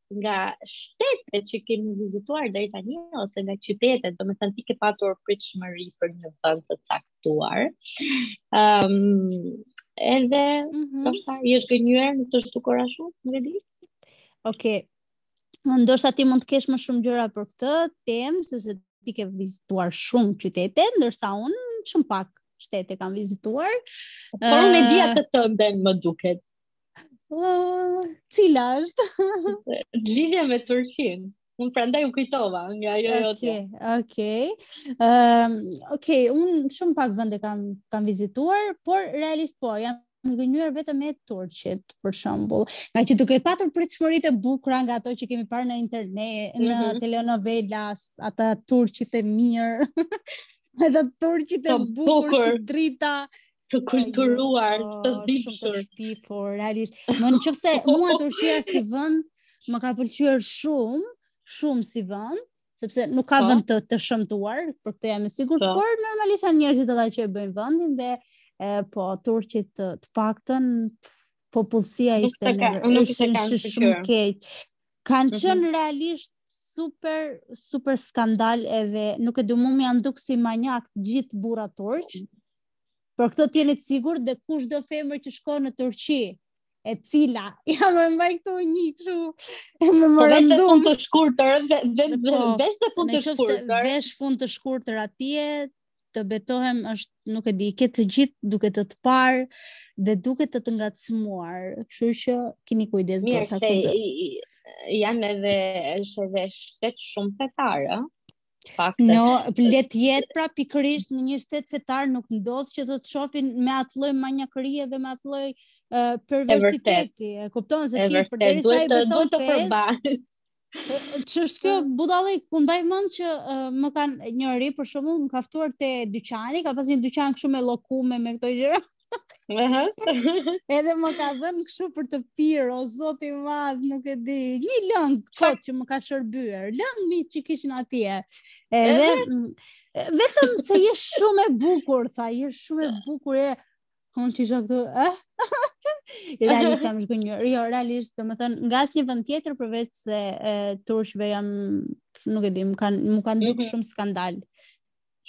nga shtetet që kemi vizituar deri tani ose nga qytetet, domethënë ti ke patur pritshmëri për një vend të caktuar. Ëm um, edhe mm -hmm. ndoshta je zhgënjyer nuk të është dukur ashtu, nuk e di. Okej. Okay. Ndoshta ti mund të kesh më shumë gjëra për këtë temë, sepse ti ke vizituar shumë qytete, ndërsa unë shumë pak shtete kam vizituar. Por unë e di atë tënden më duket. Uh, cila është? Lidhje me Turqinë. Unë prandaj u kujtova nga ajo okay, jotja. Okej. Okay. Ehm, okej, okay, unë shumë pak vende kam kam vizituar, por realisht po, jam zhgënjyer vetëm me turqit, për shembull. Ngaqë duke patur pritshmëritë e bukura nga ato që kemi parë në internet, mm -hmm. në mhm. telenovela, ata turqit e mirë. Edhe turqit e po, bukur, bukur si drita, të kulturuar, oh, të dhimbshur. Shumë të shpifur, realisht. Më në qoftë se mua Turqia si vënd, më ka pëlqyer shumë, shumë si vënd, sepse nuk ka po. vënd të, të shëmtuar, për këtë jam e sigurt, po. por normalisht janë njerëzit edhe që e bëjnë vëndin dhe e, po, turqit të, të paktën, popullësia ishte në shumë shumë keq. Kanë mhm. qënë realisht super, super skandal edhe nuk e di mu më janë duk si manjak gjithë burrat turq, Për këtë të jeni të sigurt dhe kushdo femër që shkon në Turqi, e cila ja më mbaj këtu një kështu e më më rëndum. Po vesh të fund të shkurtër, po, vesh të fund të shkurtër. Po, vesh fund të shkurtër atje, të betohem është nuk e di, ke të gjithë duke të të parë dhe duke të të ngacmuar. Kështu që kini kujdes do ta kujtoj. Mirë, se janë edhe është edhe shtet shumë fetar, Fakte. No, le të jetë pra pikërisht në një shtet fetar nuk ndodh që të të shofin me atë lloj manjakërie dhe me atë lloj uh, perversiteti. E, e kupton se ti përderisa i beson fesë. Ç'është kjo budallëku, mbaj mend që uh, më kanë njëri për shembull më ka ftuar te dyqani, ka pas një dyqan kështu me llokume me këto gjëra. Edhe më ka dhënë kështu për të pirë, o zot i madh, nuk e di. Një lëng çot që më ka shërbyer. Lëng miu që kishin atje. Edhe vetëm se je shumë e bukur, tha, je shumë e bukur e Unë që isha kështu... Eh? realisht jam zhgënjyer. Jo, realisht, domethënë, nga asnjë vend tjetër, përveç se e, turqve jam, nuk e di, m'u kanë, më kanë duk mhm. shumë skandal.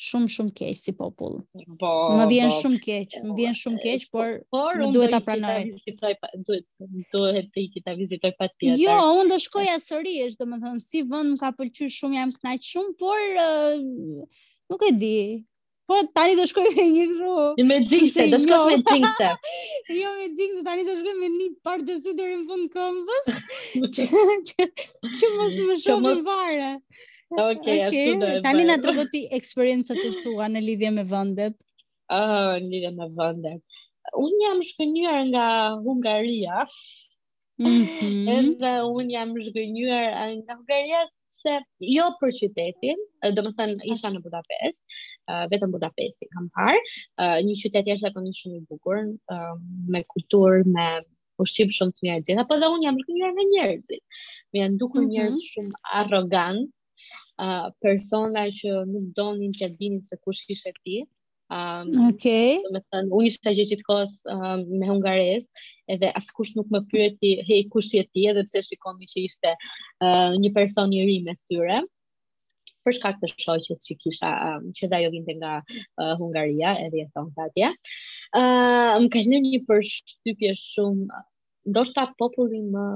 shumë shumë keq si popull. Po. Më vjen po, shumë keq, më vjen shumë keq, por por më duhet ta pranoj. Duhet duhet të iki ta vizitoj patjetër. Jo, unë do shkoj sërish, domethënë si vend më ka pëlqyer shumë, jam kënaq shumë, por uh, nuk e di. Po tani do shkoj me një kështu. Me xhinse, do shkoj me xhinse. Jo me xhinse, tani do shkoj me një parë të sy deri në fund këmbës. Që mos më shohin fare. Ok, okay. ashtu do e bëj. Tani na trego ti eksperiencat e tua në lidhje me vendet. Ah, në lidhje me vendet. Unë jam zhgënjyer nga Hungaria. Mm -hmm. Edhe unë jam zhgënjyer nga Hungaria se jo për qytetin, domethënë isha në Budapest, uh, vetëm Budapestin kam parë, uh, një qytet jashtëzakonisht shumë i bukur, uh, me kulturë, me ushqim shumë të mirë të gjitha, po dhe unë jam zhgënjyer me njerëzit. M'u janë dukur mhm. njerëz shumë arrogantë, uh, persona që nuk donin të dinin se kush ishe ti. Um, okay. Domethënë, unë isha gjithë gjithë kohës um, me hungarezë, edhe askush nuk më pyeti, hej, kush je ti, edhe pse shikonin që ishte uh, një person i ri mes tyre. për shkak të shoqes që kisha um, që dhe ajo vinte nga uh, Hungaria edhe jetonte atje. Uh, më ka lënë një përshtypje shumë, ndoshta populli më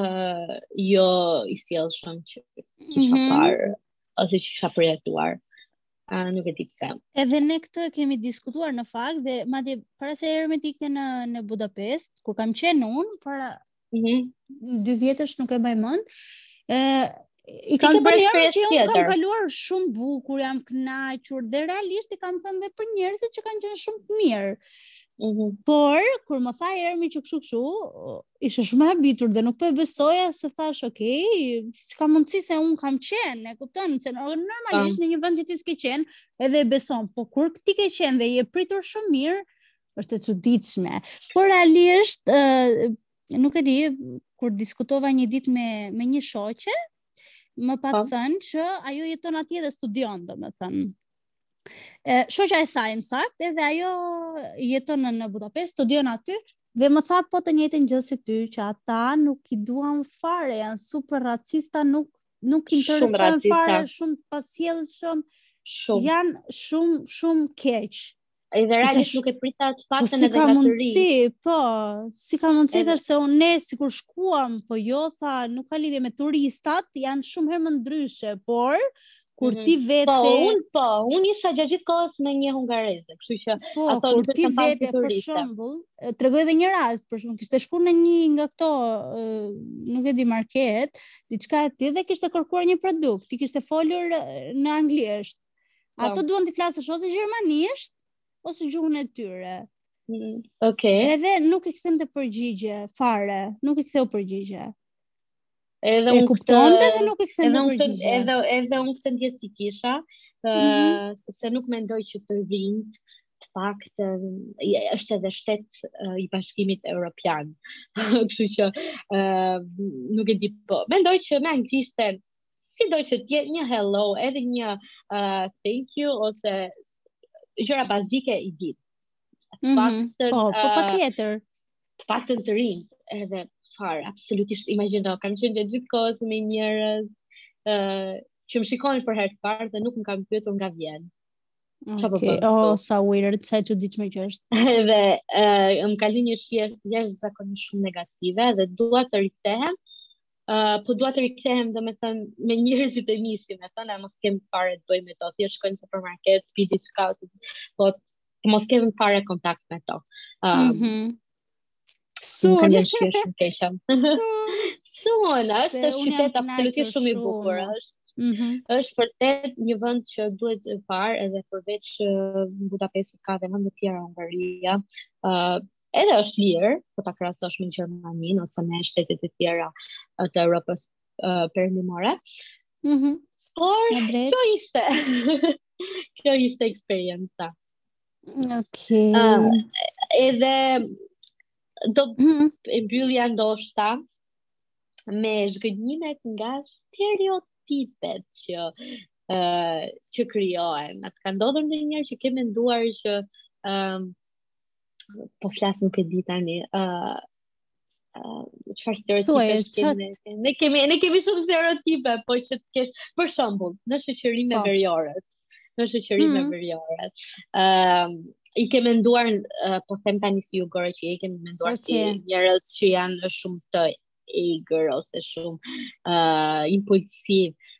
uh, jo i sjellshëm që kisha mm -hmm. parë, ose që kisha përjetuar. Uh, nuk e di pse. Edhe ne këtë kemi diskutuar në fakt dhe madje para se Era të ikte në Budapest, kur kam qenë unë, para Mhm. Mm dy vjetësh nuk e mbaj mend. Ë i kam thënë herë që unë kam kaluar shumë bukur, jam kënaqur dhe realisht i kam thënë dhe për njerëzit që kanë qenë shumë të mirë. Mhm. Por kur më tha Ermi që kështu kështu, isha shumë e habitur dhe nuk po e besoja se thash, "Ok, s'ka mundsi se un kam qenë, e kupton, se normalisht në një vend që ti s'ke qenë, edhe e beson, po kur ti ke qenë dhe je pritur shumë mirë, Është e çuditshme. Por realisht, uh, nuk e di, kur diskutova një ditë me me një shoqe, më pa po. thënë që ajo jeton atje dhe studion, domethënë. Ë shoqja e saj më saktë, edhe ajo jeton në, në Budapest, studion aty dhe më tha po të njëjtën gjë si ty që ata nuk i duan fare, janë super racista, nuk nuk i intereson fare, shumë të pasjellshëm. Shumë. Janë shumë shumë keq. Edhe realisht nuk e prita atë po faktën edhe nga të ri. Po, si ka mundësi thash se unë ne sikur shkuam, po jo tha, nuk ka lidhje me turistat, janë shumë herë më ndryshe, por kur mhm. ti vetë Po, un po, un isha gjatë gjithë kohës me një hungareze, kështu që po, ato nuk ti vetë për shembull, tregoi edhe një rast, për shembull, kishte shkuar në një nga këto, nuk e di market, diçka e tillë dhe kishte kërkuar një produkt, i kishte folur në anglisht. Ato po. duan të flasësh ose gjermanisht ose gjuhën e tyre. Mm, okay. Edhe nuk i kthente përgjigje fare, nuk i ktheu përgjigje. Edhe unë kuptonte dhe nuk i kthente përgjigje. Edhe edhe unë këtë ndjesi kisha, ë mm -hmm. sepse nuk mendoj që të rinjt të paktën është edhe shtet uh, i bashkimit europian. Kështu që uh, nuk e di po. Mendoj që me anglishten si do që të jetë një hello, edhe një uh, thank you ose gjëra bazike i di. Mm -hmm. po, po patjetër. Të paktën të rinjtë, edhe fare, absolutisht imagjino, kam qenë gjatë gjithë kohës me njerëz uh, që më shikonin për herë të parë dhe nuk më kanë pyetur nga vjen. Po okay. O, oh, so weird, të sajtë që ditë me që është. dhe uh, më ka lënë një shije jashtëzakonisht shumë negative dhe dua të rikthehem Uh, po dua të rikthehem domethënë me njerëzit e mi, si me thënë, të mos kem fare të bëj me to, thjesht shkoj në supermarket, blej diçka, ose, po të mos kem fare kontakt me to. Um, mm -hmm. Sun. Më ka lënë shije shumë të keqe. Sun, është një qytet absolutisht shumë i bukur, është. Mm -hmm. është vërtet një vend që duhet parë edhe përveç uh, Budapestit ka edhe vende të tjera në Hungari. Uh, edhe është lirë po ta krahasosh me Gjermaninë ose me shtetet e tjera të Evropës uh, perëndimore. Mhm. Mm Por kjo ishte kjo ishte eksperienca. Okej. Okay. Uh, edhe do mm -hmm. e mbyllja ndoshta me zhgënjimet nga stereotipet që uh, që krijohen. A të ka ndodhur ndonjëherë që ke menduar që uh, po flas nuk e di tani. ë uh, uh, çfarë stereotipesh kemi ne? Ne kemi ne kemi shumë stereotipe, po që të kesh për shembull në shoqërinë po. veriore. Në shoqërinë mm -hmm. veriore. ë uh, i ke menduar uh, po them tani si jugore që i ke menduar si njerëz që janë shumë të egër ose shumë uh, impulsiv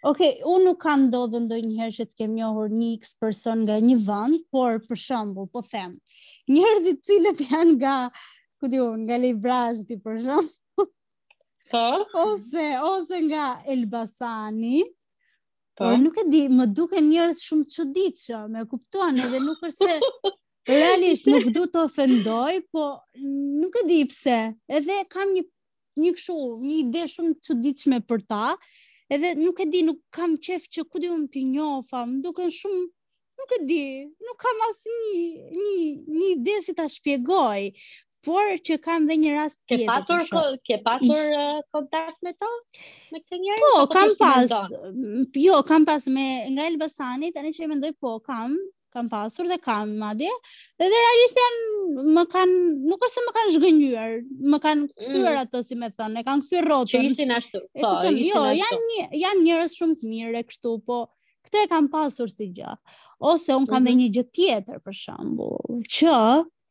Ok, unë nuk më ka ndodhur ndonjëherë që të kem njohur një x person nga një vend, por për shembull, po them, njerëzit të cilët janë nga, ku di unë, nga Librazhdi për shembull, po? ose, ose nga Elbasani, po? por nuk e di, më duken njerëz shumë të çuditshëm, më kupton edhe nuk është se, realisht nuk du të ofendoj, po nuk e di pse, edhe kam një një kështu, një ide shumë të çuditshme për ta. Edhe nuk e di, nuk kam qejf që ku di unë t'i njof, më duken shumë nuk e di, nuk kam as një një një ide si ta shpjegoj, por që kam dhe një rast tjetër. Ke patur ko, ke patur Ish... Eh, kontakt me to? Me këta njerëz? Po, po kam pas. Jo, kam pas me nga Elbasani, tani që e mendoj po, kam kam pasur dhe kam madje, dhe dhe realisht janë më kanë nuk është se më kanë zhgënjyer, më kanë kthyer mm. atë si me thënë, e kanë kthyer rrotën. Që ishin ashtu. Po, ishin jo, ashtu. Janë një, janë njerëz shumë të mirë e kështu, po këtë e kam pasur si gjë. Ose unë kam mm -hmm. dhe një gjë tjetër për shembull, që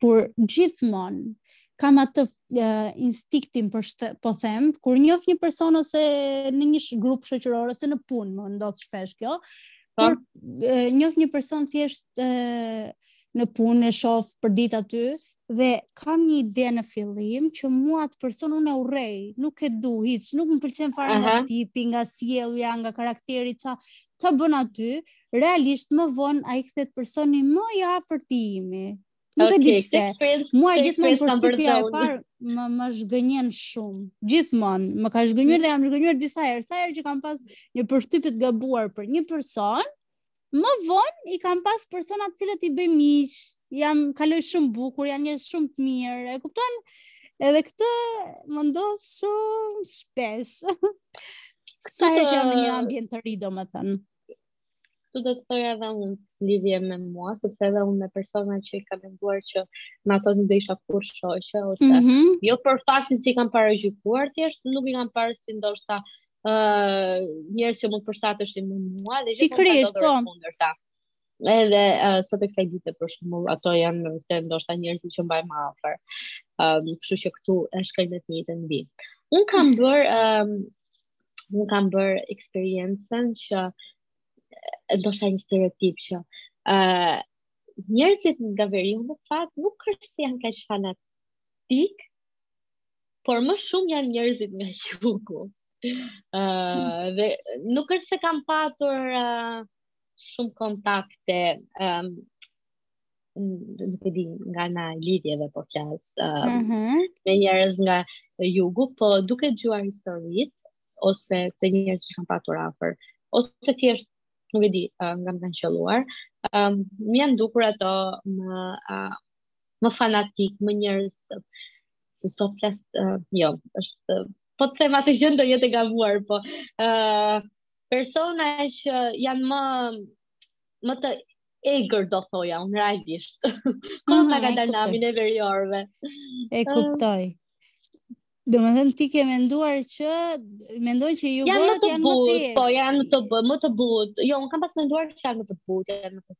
kur gjithmonë kam atë uh, instinktin për sh,, po them, kur njoh një person ose në një grup shoqëror ose në punë, më ndodh shpesh kjo, po. por uh, njoh një person thjesht uh, në punë e shoh përditë aty dhe kam një ide në fillim që mua atë person unë e urrej, nuk e du hiç, nuk më pëlqen fare uh -huh. nga tipi, nga sjellja, nga karakteri ça, Ça bën aty? Realisht më vonë ai kthehet personi më i afërt i imi. Nuk okay, e di pse. Mua gjithmonë përshtypja e parë më më zhgënjen shumë. Gjithmonë më ka zhgënjyer dhe jam zhgënjyer disa herë. Sa herë që kam pas një përshtypje të gabuar për një person, më vonë i kam pas persona të cilët i bëj miq, ia kaloj shumë bukur, janë njerëz shumë të mirë. E kupton? Edhe këto më ndodh shumë shpesh. Sa herë që në një ambient të ri, domethënë. Këtu do të thoja edhe unë lidhje me mua, sepse edhe unë me persona që i kam menduar që me ato nuk do isha kurrë shoqe, ose mm -hmm. jo për faktin që i kam paragjykuar, thjesht nuk i kam parë si ndoshta uh, njerës që mund të përshtateshin me mua, dhe gjithë mund të do dhe rëpundër ta. Edhe uh, sot e kësaj dite për shembull ato janë vetë ndoshta njerëzit që mbaj më afër. Ëm, um, kështu që këtu e shkoj në të njëjtën vijë. Unë kam bërë ëm um, unë kam bërë eksperiencën që ndoshta një stereotip që ë uh, njerëzit nga veriu në fakt nuk është se janë kaq fanatik por më shumë janë njerëzit nga jugu. Ëh, uh, dhe nuk është se kam patur uh, shumë kontakte, ëm um, nuk e di nga ana e lidhjeve po flas um, mm -hmm. me njerëz nga jugu, po duke dëgjuar historitë ose të njerëzve që kam patur afër, ose thjesht nuk e di uh, nga më kanë qëlluar, um, më janë dukur ato më, uh, më fanatik, më njerëz se s'do flas uh, jo, është uh, po të them atë gjë do jetë e gabuar, po ë uh, persona që janë më më të egër do thoja unë realisht. Ka mm -hmm, ka dalë nami e veriorëve. E kuptoj. Domethënë ti ke menduar që mendon që janë më të butë, po janë më të butë, më të butë. Jo, unë kam pas menduar që janë më të butë, janë më të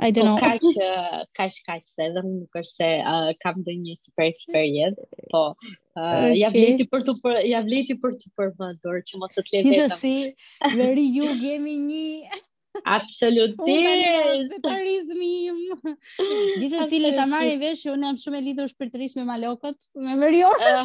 I don't po, know. Kaq kaq kaq se dhe unë nuk është se uh, kam ndonjë super experience, po uh, okay. ia vlejti për të për, ia vlejti për të përmendur që mos të të lejë. Disa si veri jug jemi një Absolutisht. Tarizmi im. Gjithsesi si le ta marrin vesh, unë jam shumë e lidhur shpirtërisht me malokët, me veriorët.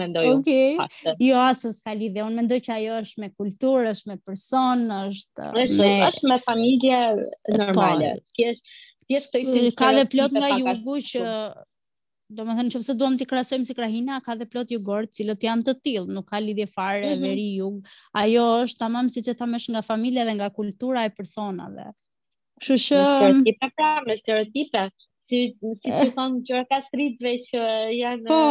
mendoj unë. Okej. Okay. Jo, as s'ka lidhje. Unë mendoj që ajo është me kulturë, është me person, është me është, është me familje normale. Po. Thjesht thjesht të ishte ka dhe plot nga jugu që domethënë qoftë se duam t'i krahasojmë si krahina, ka dhe plot jugorë të cilët janë të tillë, nuk ka lidhje fare mm -hmm. veri jug. Ajo është tamam siç e thamë është nga familja dhe nga kultura e personave. Kështu që me stereotipe pra, me stereotipe. Si siç i thonë gjirokastritëve që janë po,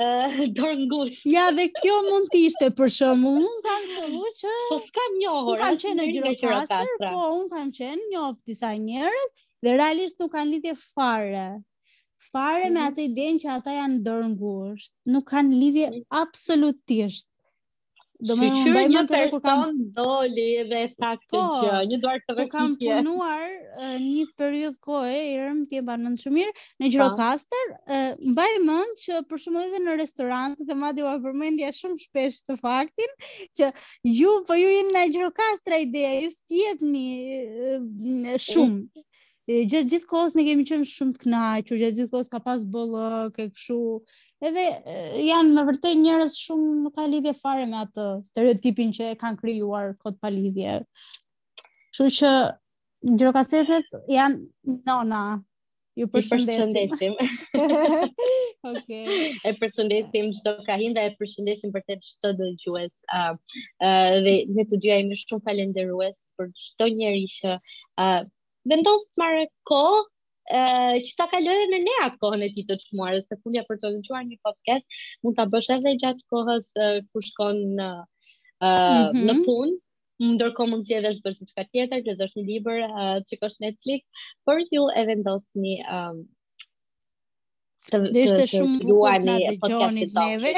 uh, dorëngushtë. Ja dhe kjo mund të ishte për shembull, unë kam qenë që po s'kam njohur. Unë kam qenë në Gjirokastër, po unë kam qenë njoh disa njerëz dhe realisht nuk kanë lidhje fare. Fare me mhm. atë idenë që ata janë dorëngushtë, nuk kanë lidhje mhm. absolutisht. Do më si qërë një person kam... doli dhe e tha këtë po, gjë, një duar të rrokitje. Po kam punuar uh, një periudhë kohe edhe e mbaj mend shumë mirë, në Gjirokastër, uh, mbaj mend që për shembull edhe në restorant, dhe madje ua përmendja shumë shpesh këtë faktin, që ju, po ju jeni nga Gjirokastra ideja, ju s'jepni uh, shumë. gjatë gjithë kohës ne kemi qenë shumë të kënaqur, gjatë gjithë kohës ka pas bollëk e kështu. Edhe janë në vërtet njerëz shumë nuk ka lidhje fare me atë stereotipin që e kanë krijuar kot pa lidhje. Kështu që gjirokastritët janë nona. Ju përshëndesim. Okej. E përshëndesim çdo krahinë dhe e përshëndesim vërtet çdo dëgjues. Ë uh, uh, dhe ne të dyja jemi shumë falënderuese për çdo njeri që uh, vendos të marrë kohë Uh, që ta kalojë me ne atë kohën e tij të çmuar, se fundja për të dëgjuar një podcast mund ta bësh edhe gjatë kohës uh, kur shkon në uh, mm -hmm. në punë, ndërkohë mund të jesh duke bërë diçka tjetër, të lexosh një libër, uh, të shikosh Netflix, por ju e vendosni um, të do ishte të, shumë bukur na dëgjoni neve.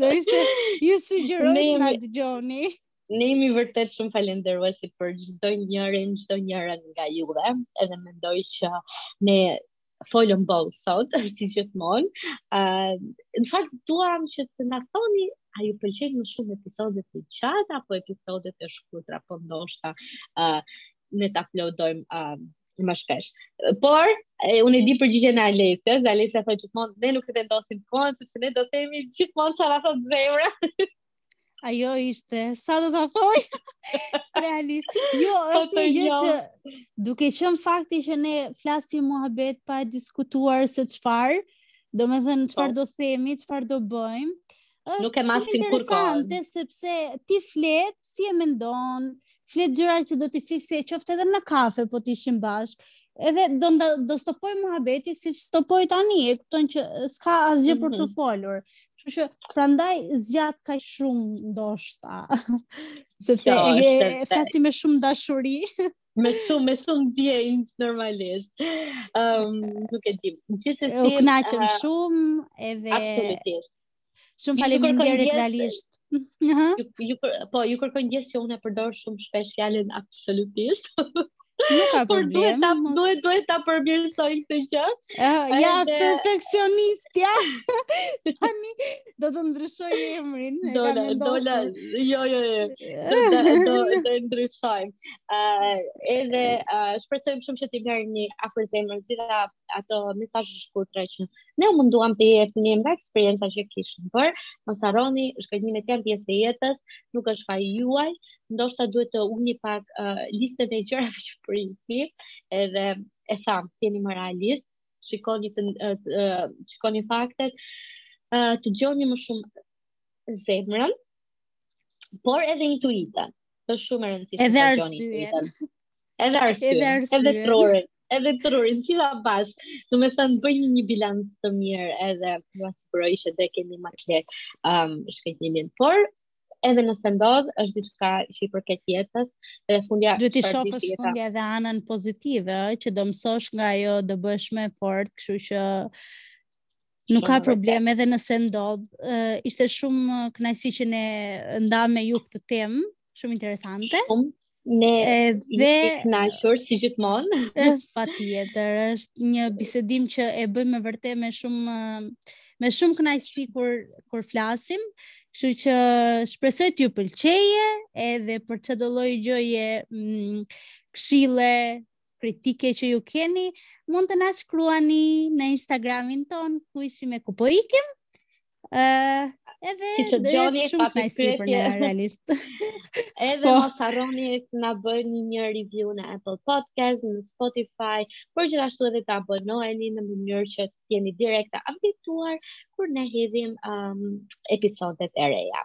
do ishte ju sugjeroj të na dëgjoni. Ne jemi vërtet shumë falënderuese për çdo njërin, çdo njërën nga ju dhe edhe mendoj që ne folëm boll sot, si gjithmonë. Uh, në fakt, duham që të na thoni, a ju pëlqejnë më shumë episodet e gjata, apo episodet e shkurtra, po ndoshta uh, ne të uploadojmë uh, më shpesh. Por, e, unë e di përgjigjen e Alesjas, dhe Alesja thotë gjithmonë, ne nuk e vendosim kohën, sepse ne do të themi gjithmonë çfarë thotë zemra. Ajo ishte, sa do ta thoja, realisht. Jo, po është një gjë që duke qenë fakti që ne flasim muhabet pa e diskutuar se çfarë, domethënë çfarë po. do themi, çfarë do bëjmë, është nuk e masim kurrë kohën. Sepse ti flet, si e mendon, flet gjëra që do t'i flisje qoftë edhe në kafe po të ishim bashkë. Edhe do nda, do stopoj muhabeti si stopoj tani, e kupton që s'ka asgjë për t'u mhm. folur. Kështu që prandaj zgjat kaq shumë ndoshta. Sepse jo, e, e flasim me shumë dashuri. me shumë me shumë djejnë normalisht. Ëm, um, nuk e di. Gjithsesi, u kënaqëm uh, shumë edhe Absolutisht. Shumë faleminderit realisht. Ju, ju, po, ju kërkoj ndjesë që unë e përdor shumë shpesh fjalën absolutisht. Nuk ka Por duhet ta duhet duhet ta përmirësoj këtë gjë. Uh, ja dhe... perfeksionistja. Tani do të ndryshoj emrin. Do të do të jo jo jo. Do të do të ndryshoj. Ëh edhe uh, shpresojmë shumë që t'i merrni afër zemrës zgjidha ato mesazhe të shkurtra që ne u munduam të jepnim nga eksperienca që kishim, por mos harroni, zhgënjimet janë pjesë e jetës, nuk është faji juaj, ndoshta duhet të ulni pak uh, listën e gjërave që prisni, edhe e thamë, jini më realistë, shikoni të uh, shikoni faktet, uh, dëgjoni më shumë zemrën, por edhe intuitën. Është shumë e rëndësishme të dëgjoni intuitën. Edhe arsyen, edhe, arsyen. edhe trurin, edhe trurin, të dyja bashkë. Domethënë, bëni një, një bilanc të mirë edhe shpresoj që do keni më pak um, zhgënjime. Por, edhe nëse ndodh, është diçka që i përket jetës, edhe fundja duhet të shohësh fundja dhe anën pozitive, që do mësosh nga ajo do bëhesh më i fortë, kështu që nuk ka problem edhe nëse ndodh. Uh, ishte shumë kënaqësi që ne ndamë me ju këtë temë, shumë interesante. Shumë e kënaqur si gjithmonë. Patjetër, është një bisedim që e bëjmë me vërtet me shumë me shumë kënaqësi kur kur flasim. Kështu që shpresoj t'ju pëlqejë edhe për çdo lloj gjëje, mm, këshille, kritike që ju keni, mund të na shkruani në Instagramin tonë ku ishim e ku po ikim. Ë, uh, edhe të dëgjoni pa pritshmëri realisht. edhe po. mos harroni të na bëni një review në Apple Podcast, në Spotify, por gjithashtu edhe të abonoheni në mënyrë që të jeni direkt të updateuar kur ne hedhim um, episodet e reja.